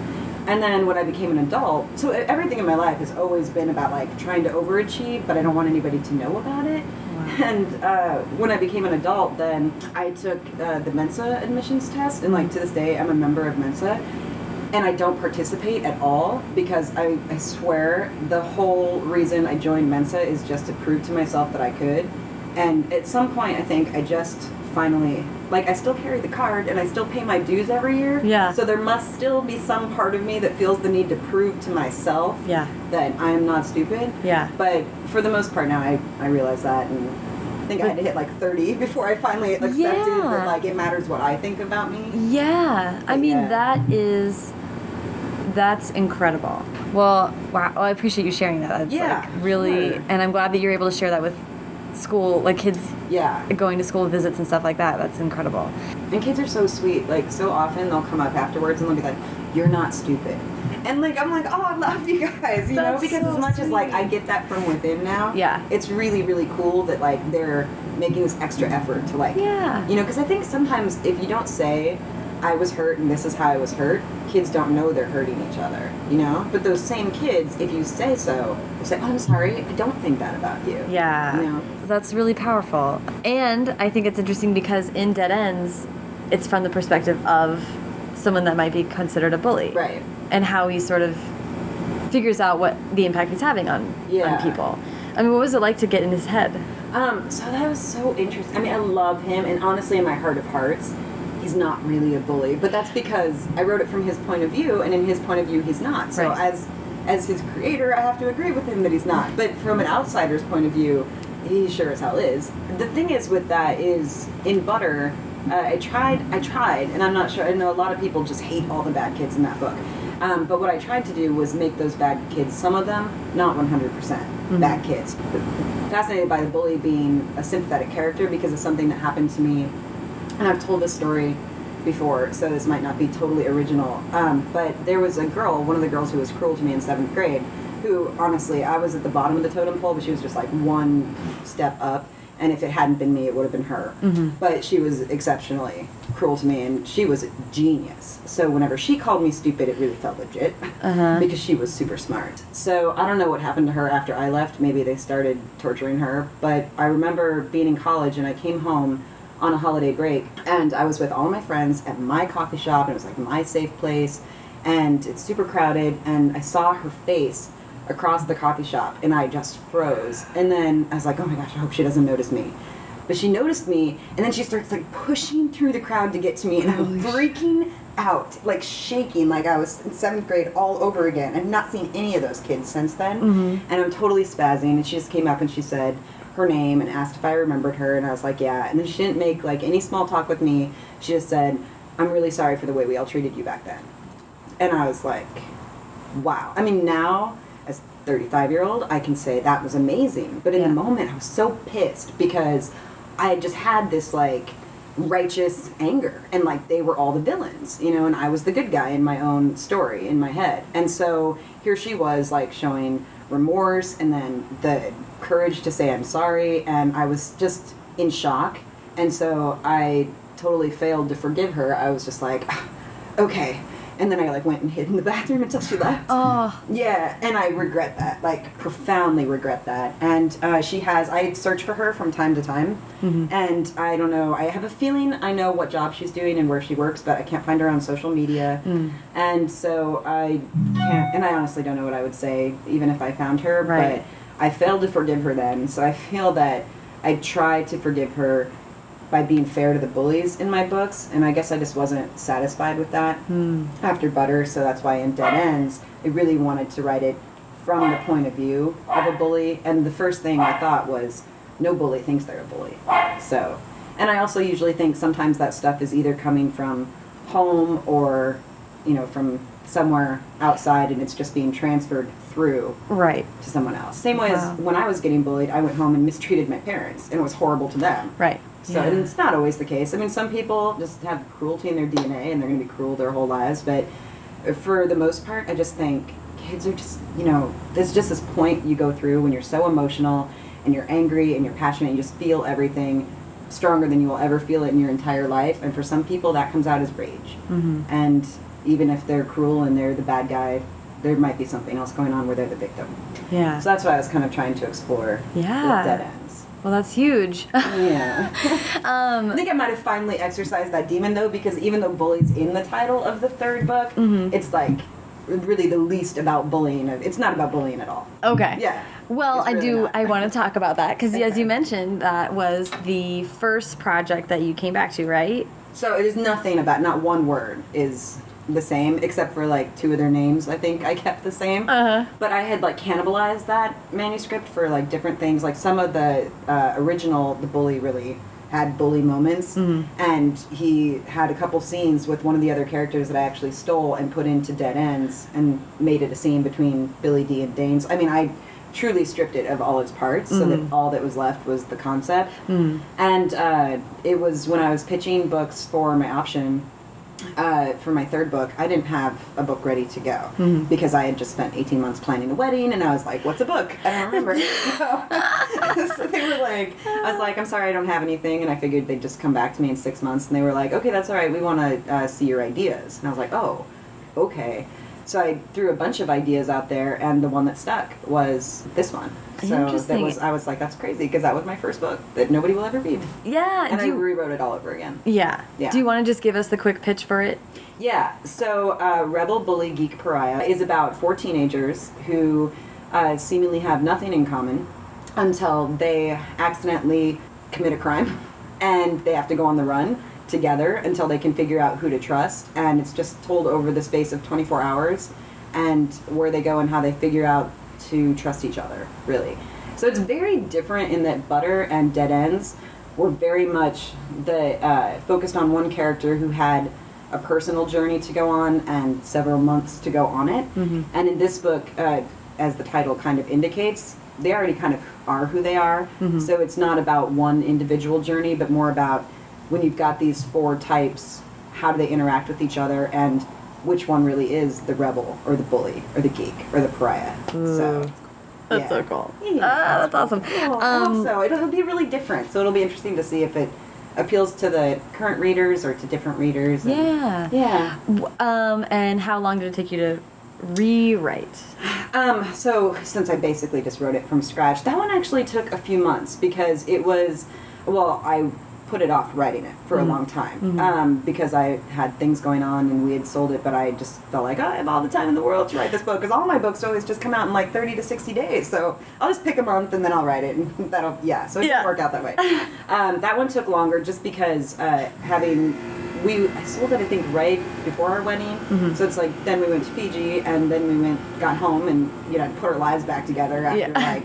And then when I became an adult, so everything in my life has always been about like trying to overachieve, but I don't want anybody to know about it. And uh, when I became an adult, then I took uh, the Mensa admissions test, and like to this day, I'm a member of Mensa. And I don't participate at all because I, I swear the whole reason I joined Mensa is just to prove to myself that I could. And at some point, I think I just finally, like, I still carry the card and I still pay my dues every year. Yeah. So there must still be some part of me that feels the need to prove to myself Yeah. that I am not stupid. Yeah. But for the most part now, I, I realize that, and I think I had to hit like 30 before I finally accepted Yeah. that like it matters what I think about me. Yeah, I mean Yeah. that is that's incredible. Well, wow, well, I appreciate you sharing that. That's Yeah, like really, sure. and I'm glad that you're able to share that with school, like kids Yeah. going to school visits and stuff like that. That's incredible. And kids are so sweet. Like so often they'll come up afterwards and they'll be like, "You're not stupid." And like I'm like, "Oh, I love you guys," you know, because so as much as like. I get that from within now. Yeah. It's really really cool that like they're making this extra effort to like Yeah. You know, because I think sometimes if you don't say, I was hurt and this is how I was hurt, kids don't know they're hurting each other, you know? But those same kids, if you say so, say, oh, I'm sorry, I don't think that about you. Yeah. You know? That's really powerful. And I think it's interesting because in Dead Ends, it's from the perspective of someone that might be considered a bully. Right. And how he sort of figures out what the impact he's having on, Yeah. on people. I mean, what was it like to get in his head? Um, so that was so interesting. I mean, I love him, and honestly, in my heart of hearts, he's not really a bully. But that's because I wrote it from his point of view, and in his point of view, he's not. So Right. as as his creator, I have to agree with him that he's not. But from an outsider's point of view, he sure as hell is. The thing is with that is in Butter, uh, I tried, I tried, and I'm not sure. I know a lot of people just hate all the bad kids in that book. Um, but what I tried to do was make those bad kids, some of them, not 100% bad kids. Fascinated by the bully being a sympathetic character because of something that happened to me and I've told this story before, so this might not be totally original. Um, but there was a girl, one of the girls who was cruel to me in seventh grade, who honestly, I was at the bottom of the totem pole, but she was just like one step up. And if it hadn't been me, it would have been her. But she was exceptionally cruel to me, and she was a genius. So whenever she called me stupid, it really felt legit because she was super smart. So I don't know what happened to her after I left. Maybe they started torturing her. But I remember being in college, and I came home on a holiday break and I was with all my friends at my coffee shop and it was like my safe place and it's super crowded and I saw her face across the coffee shop and I just froze and then I was like oh my gosh I hope she doesn't notice me. But she noticed me and then she starts like pushing through the crowd to get to me and I'm freaking out like shaking like I was in seventh grade all over again. I've not seen any of those kids since then mm-hmm. and I'm totally spazzing and she just came up and she said her name and asked if I remembered her, and I was like, yeah. And then she didn't make like any small talk with me. She just said, "I'm really sorry for the way we all treated you back then." And I was like, wow. I mean, now as 35 year old, I can say that was amazing. But in Yeah. the moment, I was so pissed because I had just had this like righteous anger and like they were all the villains you know and i was the good guy in my own story in my head and so here she was like showing remorse and then the courage to say i'm sorry and i was just in shock. And so i totally failed to forgive her. I was just like okay and then i like went and hid in the bathroom until she left Oh, yeah, and I regret that, like profoundly regret that. And uh, she has, I search for her from time to time, and I don't know. I have a feeling I know what job she's doing and where she works, but I can't find her on social media. And so I can't, and I honestly don't know what I would say, even if I found her. Right. But I failed to forgive her then, so I feel that I tried to forgive her by being fair to the bullies in my books, and I guess I just wasn't satisfied with that hmm. after Butter, so that's why in Dead Ends, I really wanted to write it from the point of view of a bully, and the first thing I thought was, no bully thinks they're a bully. So, and I also usually think sometimes that stuff is either coming from home or, you know, from somewhere outside, and it's just being transferred through right, to someone else. Same way Wow. as when I was getting bullied, I went home and mistreated my parents, and it was horrible to them. right. So and it's not always the case. I mean, some people just have cruelty in their DNA and they're going to be cruel their whole lives. But for the most part, I just think kids are just, you know, there's just this point you go through when you're so emotional and you're angry and you're passionate and you just feel everything stronger than you will ever feel it in your entire life. And for some people, that comes out as rage. Mm-hmm. And even if they're cruel and they're the bad guy, there might be something else going on where they're the victim. yeah. So that's what I was kind of trying to explore Yeah. With Dead Ends. well, that's huge. Yeah. um, I think I might have finally exercised that demon though, because even though bully's in the title of the third book, Mhm. it's like really the least about bullying. It's not about bullying at all. Okay. Yeah. Well, It's I do. not. I want to talk about that because, as you mentioned, that was the first project that you came back to, right? So it is nothing about not one word is the same except for like two of their names. I think I kept the same. Uh huh. But I had like cannibalized that manuscript for like different things. Like some of the uh, original, the bully really had bully moments, and he had a couple scenes with one of the other characters that I actually stole and put into Dead Ends and made it a scene between Billy D and Danes. I mean, I truly stripped it of all its parts so that all that was left was the concept. And uh, it was when I was pitching books for my option uh, for my third book, I didn't have a book ready to go because I had just spent 18 months planning a wedding, and I was like, "What's a book?" I don't remember. so, so they were like, "I was like, I'm sorry, I don't have anything," and I figured they'd just come back to me in six months, and they were like, "Okay, that's all right. We want to uh, see your ideas," and I was like, "Oh, okay." So I threw a bunch of ideas out there, and the one that stuck was this one. So that was I was like, "That's crazy," because that was my first book that nobody will ever read, Yeah. and I you, rewrote it all over again. yeah. Yeah. Do you want to just give us the quick pitch for it? Yeah, so uh, Rebel Bully Geek Pariah is about four teenagers who uh, seemingly have nothing in common until they accidentally commit a crime and they have to go on the run together until they can figure out who to trust. And it's just told over the space of 24 hours and where they go and how they figure out to trust each other, really. So it's very different in that Butter and Dead Ends were very much the uh, focused on one character who had a personal journey to go on and several months to go on it. And in this book, uh, as the title kind of indicates, they already kind of are who they are. So it's not about one individual journey, but more about when you've got these four types, how do they interact with each other and which one really is the rebel or the bully or the geek or the pariah. So That's yeah. so cool. Yeah. Ah, that's awesome. Well, Um, so it'll, it'll be really different. So it'll be interesting to see if it appeals to the current readers or to different readers. and- yeah. Yeah. Um, and how long did it take you to rewrite? Um, so since I basically just wrote it from scratch, that one actually took a few months because it was, well, I put it off writing it for a long time um, because I had things going on and we had sold it, but I just felt like oh, I have all the time in the world to write this book because all my books always just come out in like 30 to 60 days. So I'll just pick a month and then I'll write it and that'll, yeah, so it Yeah. didn't work out that way. um, that one took longer just because uh, having we I sold it I think right before our wedding. So it's like then we went to Fiji and then we went got home and you know put our lives back together after Yeah. like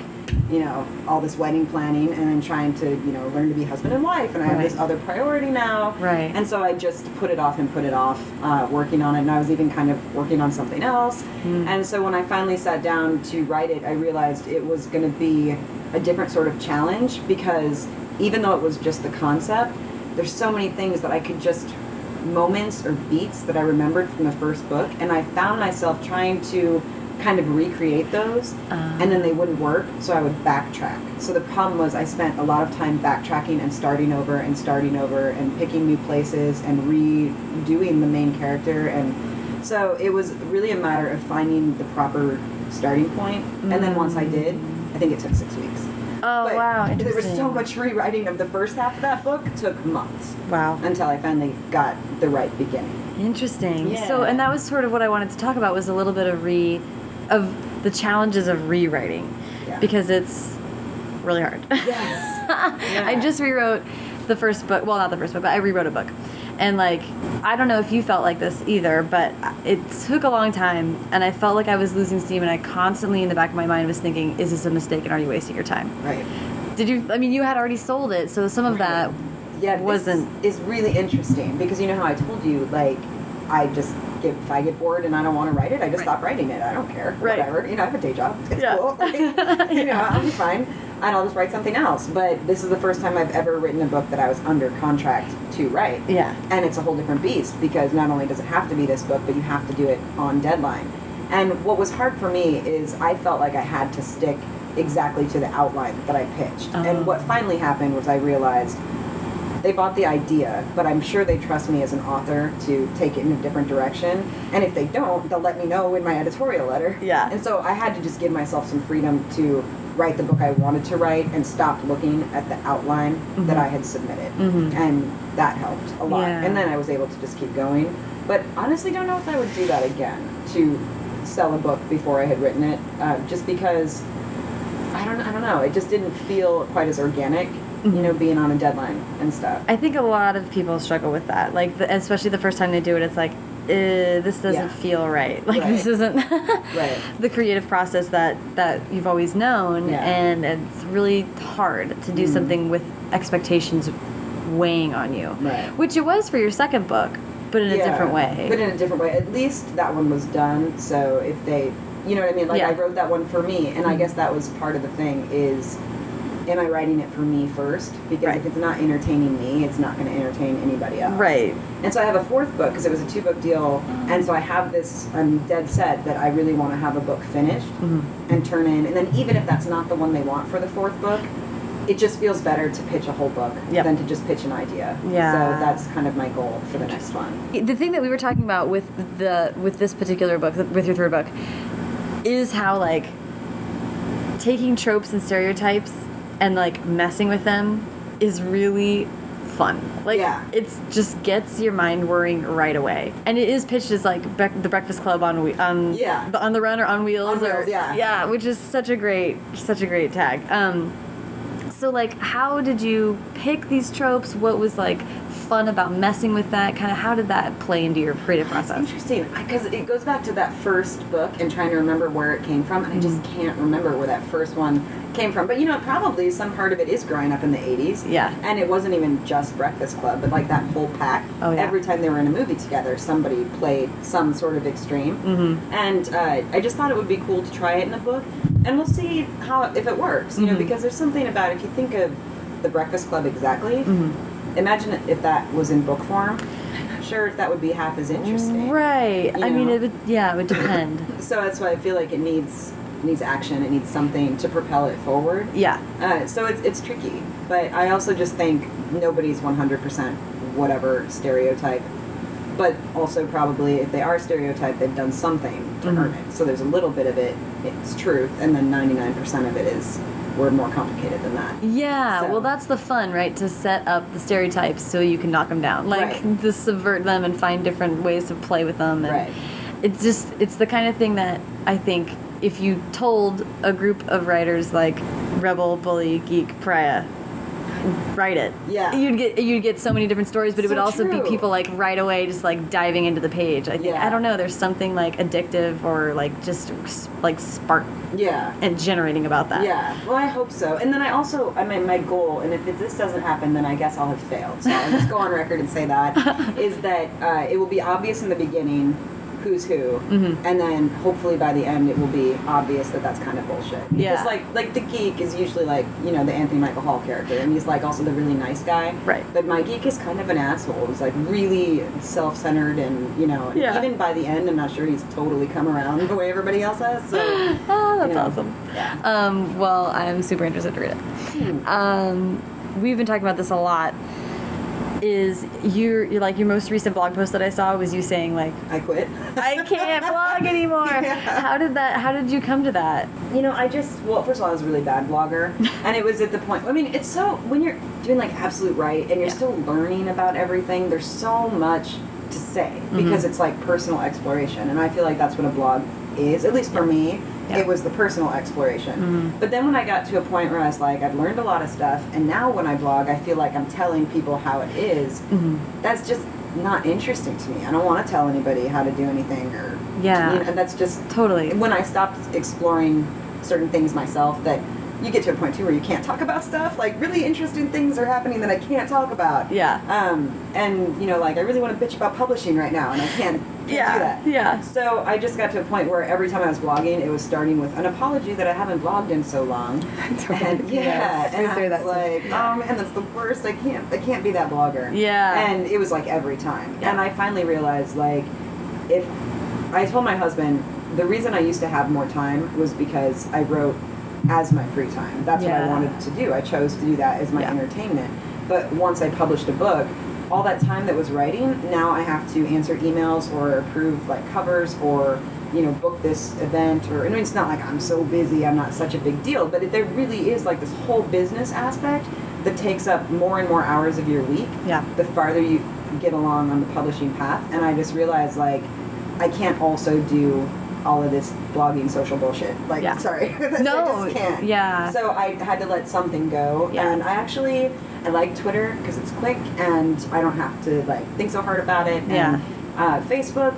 you know all this wedding planning and then trying to you know learn to be husband and wife and I have this other priority now. Right. And so I just put it off and put it off uh, working on it and I was even kind of working on something else. And so when I finally sat down to write it, I realized it was going to be a different sort of challenge because even though it was just the concept, there's so many things that I could just moments or beats that I remembered from the first book, and I found myself trying to kind of recreate those, uh-huh. and then they wouldn't work, so I would backtrack. So the problem was I spent a lot of time backtracking and starting over and starting over and picking new places and redoing the main character, and so it was really a matter of finding the proper starting point. point, and then once I did, I think it took six weeks. Oh But wow, There was so much rewriting of the first half of that book took months Wow. until I finally got the right beginning. Interesting. Yeah. So, and that was sort of what I wanted to talk about was a little bit of re, of the challenges of rewriting, Yeah. because it's really hard. Yes. I just rewrote the first book. Well, not the first book, but I rewrote a book, and like I don't know if you felt like this either, but it took a long time, and I felt like I was losing steam, and I constantly in the back of my mind was thinking, "Is this a mistake? And are you wasting your time?" right. Did you? I mean, you had already sold it, so some of that Yeah, wasn't. is really interesting because you know how I told you like I just get if I get bored and I don't want to write it, I just Right. stop writing it. I don't care. Right. Whatever. You know, I have a day job. It's Yeah. cool. Like, you know, I'll be fine. And I'll just write something else. But this is the first time I've ever written a book that I was under contract to write. Yeah. And it's a whole different beast because not only does it have to be this book, but you have to do it on deadline. And what was hard for me is I felt like I had to stick exactly to the outline that I pitched. Oh. And what finally happened was I realized they bought the idea, but I'm sure they trust me as an author to take it in a different direction. And if they don't, they'll let me know in my editorial letter. Yeah. And so I had to just give myself some freedom to write the book I wanted to write and stop looking at the outline that I had submitted. Mhm. And that helped a lot. Yeah. And then I was able to just keep going. But honestly, don't know if I would do that again to sell a book before I had written it, uh, just because I don't, I don't know. It just didn't feel quite as organic, you know, being on a deadline and stuff. I think a lot of people struggle with that. Like, the, especially the first time they do it, it's like, uh, this doesn't Yeah. feel right. Like, Right. this isn't Right. the creative process that that you've always known, Yeah. and it's really hard to do Mm. something with expectations weighing on you. Right. Which it was for your second book, but in a different way. But in a different way. At least that one was done. So if they, you know what I mean? Like Yeah. I wrote that one for me, and I guess that was part of the thing is, am I writing it for me first? Because Right. if it's not entertaining me, it's not going to entertain anybody else. right. And so I have a fourth book because it was a two book deal, and so I have this. I'm dead set that I really want to have a book finished Mhm. and turn in. And then even if that's not the one they want for the fourth book. It just feels better to pitch a whole book Yep. than to just pitch an idea. Yeah. So that's kind of my goal for the next one. The thing that we were talking about with the with this particular book, with your third book, is how like taking tropes and stereotypes and like messing with them is really fun. Like Yeah. it's just gets your mind worrying right away. And it is pitched as like bre- the Breakfast Club on whe- on Yeah. the- on the run or on wheels On or wheels, yeah. yeah, which is such a great such a great tag. Um, so like how did you pick these tropes? What was like fun about messing with that? Kind of how did that play into your creative That's process? interesting because it goes back to that first book and trying to remember where it came from, and I just Mm-hmm. can't remember where that first one came from. But you know, probably some part of it is growing up in the '80s. Yeah. and it wasn't even just Breakfast Club, but like that whole pack. Oh, yeah. Every time they were in a movie together, somebody played some sort of extreme, Mm-hmm. and uh, I just thought it would be cool to try it in a book, and we'll see how if it works. You know, Mhm. because there's something about if you think of the Breakfast Club exactly. Mhm. Imagine if that was in book form. Sure if that would be half as interesting. Right. You I mean, it would. Yeah, it would depend. So that's why I feel like it needs needs action. It needs something to propel it forward. yeah. Uh, so it's it's tricky, but I also just think nobody's 100% whatever stereotype. But also probably if they are stereotyped, they've done something to Mhm. earn it. So there's a little bit of it, it's truth, and then 99% of it is we're more complicated than that. Yeah, So- well, that's the fun, right? To set up the stereotypes so you can knock them down, like Right. to subvert them and find different ways to play with them. And Right. It's just it's the kind of thing that I think if you told a group of writers like rebel, bully, geek, pariah, write it. Yeah. You'd get you'd get so many different stories, but it would also true. be people like right away just like diving into the page. I think Yeah. I don't know. There's something like addictive or like just like spark Yeah. and generating about that. Yeah, well, I hope so. And then I also, I mean, my goal, and if this doesn't happen, then I guess I'll have failed. So I'll just go on record and say that is that uh, it will be obvious in the beginning who's who, Mhm. and then hopefully by the end it will be obvious that that's kind of bullshit. Because Yeah. like like the geek is usually like you know the Anthony Michael Hall character, and he's like also the really nice guy. Right. But my geek is kind of an asshole. He's like really self-centered, and you know, Yeah. even by the end, I'm not sure he's totally come around the way everybody else has. So. Oh, that's you know, awesome. Yeah. Um, well, I'm super interested to read it. Hmm. Um, we've been talking about this a lot. Is your your- like your most recent blog post that I saw was you saying like I quit. I can't blog anymore. Yeah. How did that? How did you come to that? You know, I just well, first of all, I was a really bad blogger, and it was at the point. I mean, it's so when you're doing like Absolute Write, and you're Yeah. still learning about everything. There's so much to say because mm-hmm. it's like personal exploration, and I feel like that's what a blog is. At least for me, Yeah. it was the personal exploration. Mhm. But then when I got to a point where I was like, I've learned a lot of stuff, and now when I blog, I feel like I'm telling people how it is. Mhm. That's just not interesting to me. I don't want to tell anybody how to do anything, or Yeah. you know, that's just Totally. when I stopped exploring certain things myself that you get to a point too where you can't talk about stuff like really interesting things are happening that I can't talk about Yeah. um and you know like I really want to bitch about publishing right now and I can't, can't Yeah. do that Yeah. so I just got to a point where every time I was blogging it was starting with an apology that I haven't blogged in so long and yeah Yes, and been through I that was too. like oh man that's the worst I can't I can't be that blogger Yeah. and it was like every time. Yeah. And I finally realized like if I told my husband the reason I used to have more time was because I wrote as my free time. That's what I wanted to do. I chose to do that as my Yeah. entertainment. But once I published a book, all that time that was writing, now I have to answer emails or approve like covers or you know book this event or I mean it's not like I'm so busy, I'm not such a big deal, but it, there really is like this whole business aspect that takes up more and more hours of your week Yeah. the farther you get along on the publishing path. And I just realized like I can't also do all of this blogging social bullshit. Like Yeah. sorry. No, I just can't. yeah. So I had to let something go. Yeah. And I actually I like Twitter because it's quick and I don't have to like think so hard about it. Yeah. And, uh, Facebook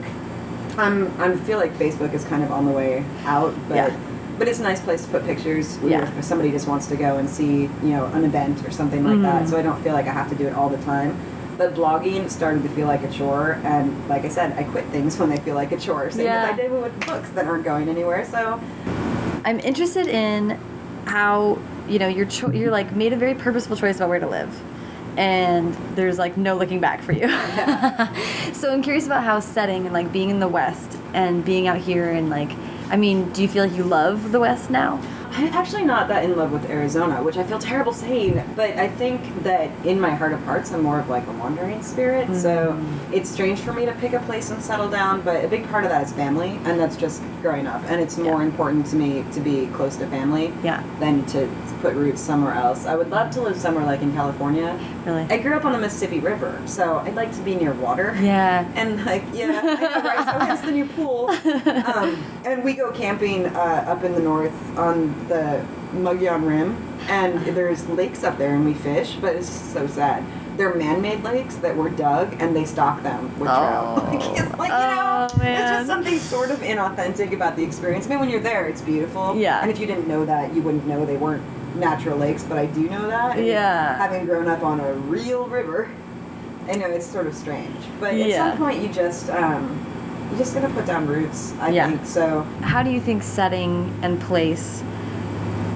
I'm I feel like Facebook is kind of on the way out, but Yeah. but it's a nice place to put pictures Yeah. if somebody just wants to go and see, you know, an event or something like Mhm. that. So I don't feel like I have to do it all the time. But blogging started to feel like a chore, and like I said, I quit things when they feel like a chore. Same Yeah. as I did with books that aren't going anywhere. So I'm interested in how you know you're cho- you're like made a very purposeful choice about where to live, and there's like no looking back for you. so I'm curious about how setting and like being in the West and being out here and like, I mean, do you feel like you love the West now? I'm actually not that in love with Arizona, which I feel terrible saying, but I think that in my heart of hearts, I'm more of like a wandering spirit. So it's strange for me to pick a place and settle down, but a big part of that is family, and that's just growing up. And it's more Yeah. important to me to be close to family Yeah. than to put roots somewhere else. I would love to live somewhere like in California. Really? I grew up on the Mississippi River, so I'd like to be near water. Yeah. And like, yeah, I know, right? So hence the new pool. Um, and we go camping uh, up in the north on the Mogollon Rim, and there's lakes up there, and we fish. But it's so sad. they're man-made lakes that were dug and they stock them with trout. Oh. Like, it's like, you Oh, know, it's just something sort of inauthentic about the experience. I mean, when you're there, it's beautiful. Yeah. And if you didn't know that, you wouldn't know they weren't natural lakes, but I do know that. and Yeah. Having grown up on a real river, I know it's sort of strange. But at Yeah. some point, you just, um, you just gotta put down roots, I Yeah. think. So, how do you think setting and place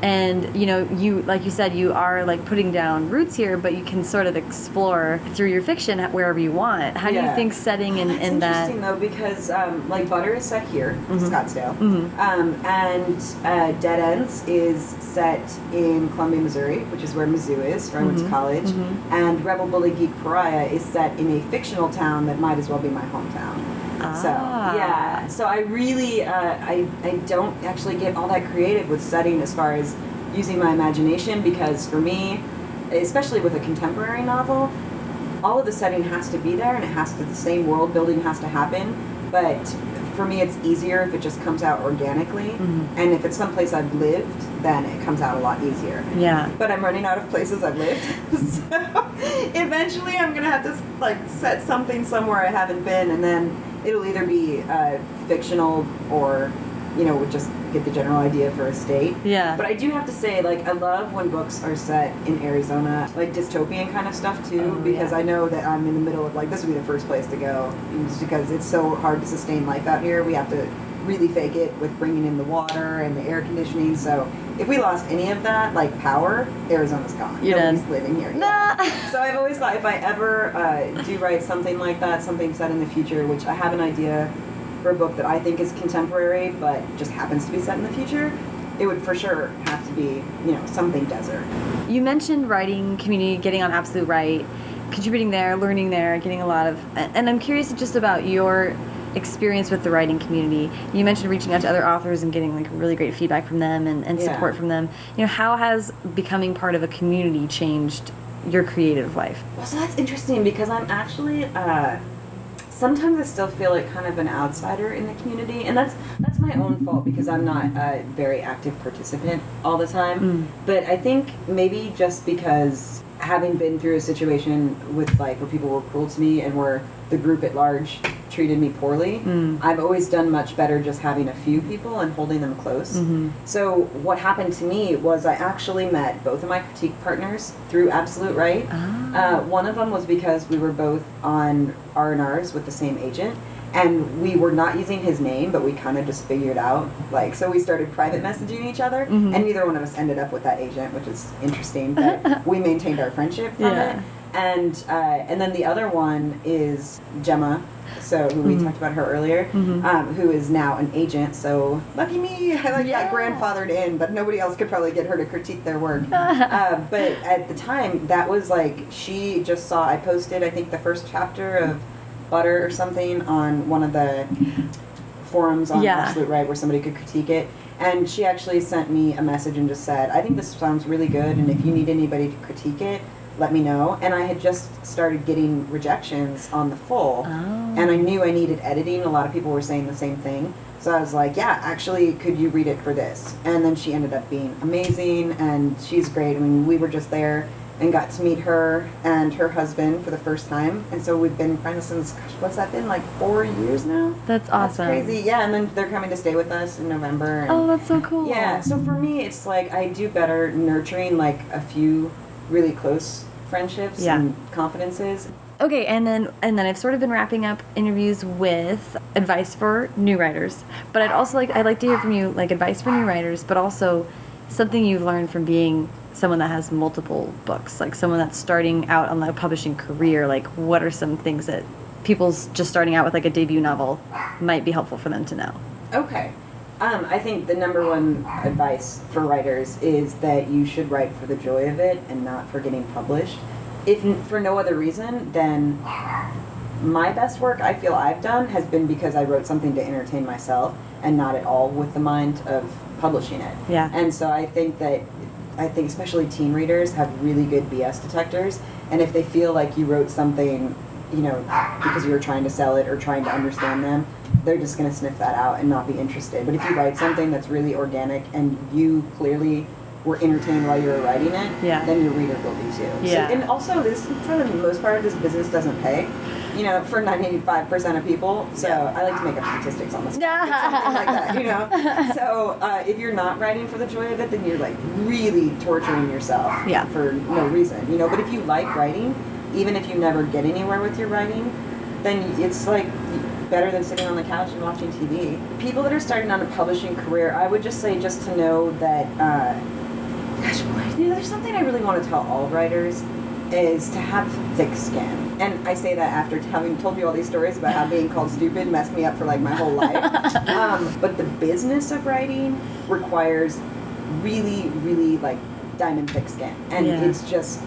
and you know you like you said you are like putting down roots here but you can sort of explore through your fiction wherever you want how do you think setting in, in that interesting though because um, like Butter is set here, Mhm. Scottsdale, Mhm. um, and uh, Dead Ends is set in Columbia, Missouri, which is where Mizzou is, where I went to Mhm. college, Mhm. and Rebel Bully Geek Pariah is set in a fictional town that might as well be my hometown. So Ah. yeah, so I really uh, I I don't actually get all that creative with setting as far as using my imagination because for me, especially with a contemporary novel, all of the setting has to be there and it has to the same world building has to happen. But for me, it's easier if it just comes out organically, Mhm. and if it's someplace I've lived, then it comes out a lot easier yeah but I'm running out of places I've lived. so eventually, I'm gonna have to like set something somewhere I haven't been, and then it'll either be uh, fictional or, you know, just get the general idea for a state. yeah But I do have to say, like, I love when books are set in Arizona, like dystopian kind of stuff too, Oh, because yeah. I know that I'm in the middle of like this would be the first place to go, just because it's so hard to sustain life out here. We have to really fake it with bringing in the water and the air conditioning. So if we lost any of that, like power, Arizona's gone. You're Nobody's done. living here. Nah. So I've always thought if I ever uh, do write something like that, something set in the future, which I have an idea for a book that I think is contemporary, but just happens to be set in the future, it would for sure have to be, you know, something desert. You mentioned writing community, getting on Absolute Write, contributing there, learning there, getting a lot of. And I'm curious just about your experience with the writing community. You mentioned reaching out to other authors and getting like really great feedback from them and, and Yeah. support from them. You know, how has becoming part of a community changed your creative life? Well, so that's interesting because I'm actually uh, sometimes I still feel like kind of an outsider in the community, and that's that's my own fault because I'm not a very active participant all the time. Mm. But I think maybe just because having been through a situation with like where people were cruel to me and where the group at large treated me poorly, Mm. I've always done much better just having a few people and holding them close. Mhm. So what happened to me was I actually met both of my critique partners through Absolute Write. Ah. Uh, one of them was because we were both on R and R's with the same agent, and we were not using his name, but we kind of just figured out like so we started private messaging each other, Mhm. and neither one of us ended up with that agent, which is interesting. But we maintained our friendship from Yeah. it, and uh, and then the other one is Gemma. So who we Mhm. talked about her earlier, Mhm. um, who is now an agent. So lucky me, I like Yeah. got grandfathered in, but nobody else could probably get her to critique their work. uh, but at the time, that was like she just saw. I posted, I think, the first chapter of Butter or something on one of the forums on Yeah. Absolute Write where somebody could critique it. And she actually sent me a message and just said, I think this sounds really good, and if you need anybody to critique it, let me know. And I had just started getting rejections on the full, Oh. and I knew I needed editing. A lot of people were saying the same thing. So I was like, yeah, actually, could you read it for this? And then she ended up being amazing, and she's great. I mean, we were just there and got to meet her and her husband for the first time. And so we've been friends since, gosh, what's that been, like four years now? That's awesome. That's crazy. Yeah, and then they're coming to stay with us in November. And Oh, that's so cool. yeah, so for me, it's like I do better nurturing like a few really close friendships Yeah. and confidences. Okay, and then and then I've sort of been wrapping up interviews with advice for new writers. But I'd also like I'd like to hear from you like advice for new writers, but also something you've learned from being someone that has multiple books, like someone that's starting out on the publishing career. Like, what are some things that people's just starting out with like a debut novel might be helpful for them to know? Okay. Um, I think the number one advice for writers is that you should write for the joy of it and not for getting published. If for no other reason, then my best work I feel I've done has been because I wrote something to entertain myself and not at all with the mind of publishing it. Yeah. And so I think that I think especially teen readers have really good BS detectors, and if they feel like you wrote something, you know, because you were trying to sell it or trying to understand them, they're just going to sniff that out and not be interested. But if you write something that's really organic and you clearly were entertained while you were writing it, Yeah. then your reader will be too. So- Yeah. and also, this for the most part, this business doesn't pay. You know, for 95% of people. So I like to make up statistics on this. something like that, you know. So uh, if you're not writing for the joy of it, then you're like really torturing yourself Yeah. for no reason, you know. But if you like writing, even if you never get anywhere with your writing, then it's like better than sitting on the couch and watching TV. People that are starting on a publishing career, I would just say just to know that, uh, gosh, boy, you know, there's something I really want to tell all writers is to have thick skin. And I say that after having told you all these stories about how being called stupid messed me up for like my whole life. um, but the business of writing requires really, really like diamond thick skin. And Yeah. it's just,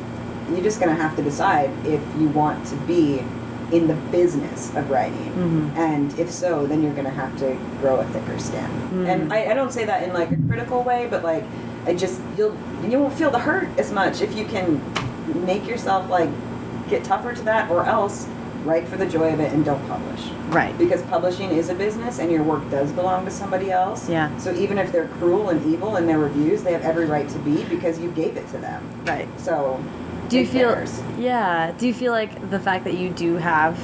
you're just going to have to decide if you want to be in the business of writing. Mhm. And if so, then you're going to have to grow a thicker skin. Mhm. And I, I don't say that in like a critical way, but like, I just, you'll, you won't feel the hurt as much if you can make yourself like get tougher to that or else write for the joy of it and don't publish. Right. Because publishing is a business and your work does belong to somebody else. Yeah. So even if they're cruel and evil in their reviews, they have every right to be because you gave it to them. Right. So Do you feel? Yeah. Do you feel like the fact that you do have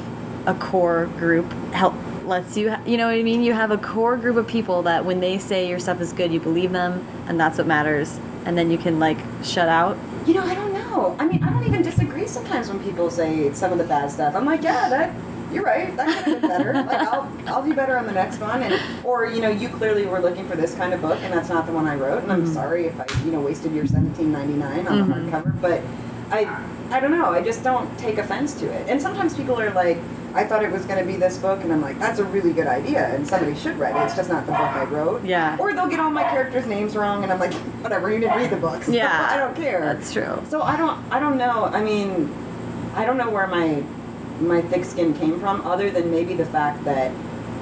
a core group help lets you? You know what I mean? You have a core group of people that when they say your stuff is good, you believe them, and that's what matters. And then you can like shut out. You know, I don't know. I mean, I don't even disagree sometimes when people say some of the bad stuff. I'm like, yeah, that you're right. That could have been better. like, I'll I'll do better on the next one. And or you know, you clearly were looking for this kind of book, and that's not the one I wrote. And I'm Mhm. sorry if I you know wasted your 17.99 on Mhm. the hardcover. But I I don't know. I just don't take offense to it. And sometimes people are like. I thought it was going to be this book, and I'm like, that's a really good idea, and somebody should write it. It's just not the book I wrote. Yeah. Or they'll get all my characters' names wrong, and I'm like, whatever, you didn't read the books. Yeah. I don't care. That's true. So I don't I don't know. I mean, I don't know where my my thick skin came from other than maybe the fact that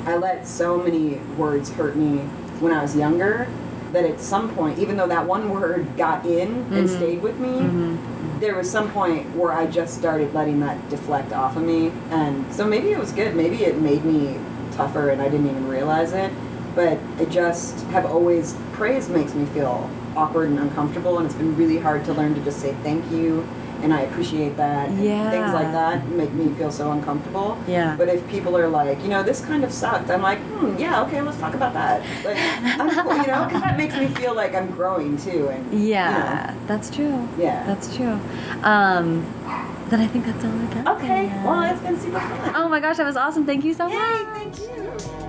I let so many words hurt me when I was younger that at some point even though that one word got in and Mhm. stayed with me Mhm. There was some point where I just started letting that deflect off of me. And so maybe it was good. Maybe it made me tougher and I didn't even realize it. But I just have always praise makes me feel awkward and uncomfortable. And it's been really hard to learn to just say thank you and I appreciate that Yeah. things like that make me feel so uncomfortable Yeah. but if people are like you know this kind of sucked I'm like hmm yeah okay let's talk about that like I'm cool, you know because that makes me feel like I'm growing too and you Yeah, that's true. yeah That's true. Um, then I think that's all I got. okay well it's been super fun Oh my gosh, that was awesome. Thank you so much. Yay, thank you.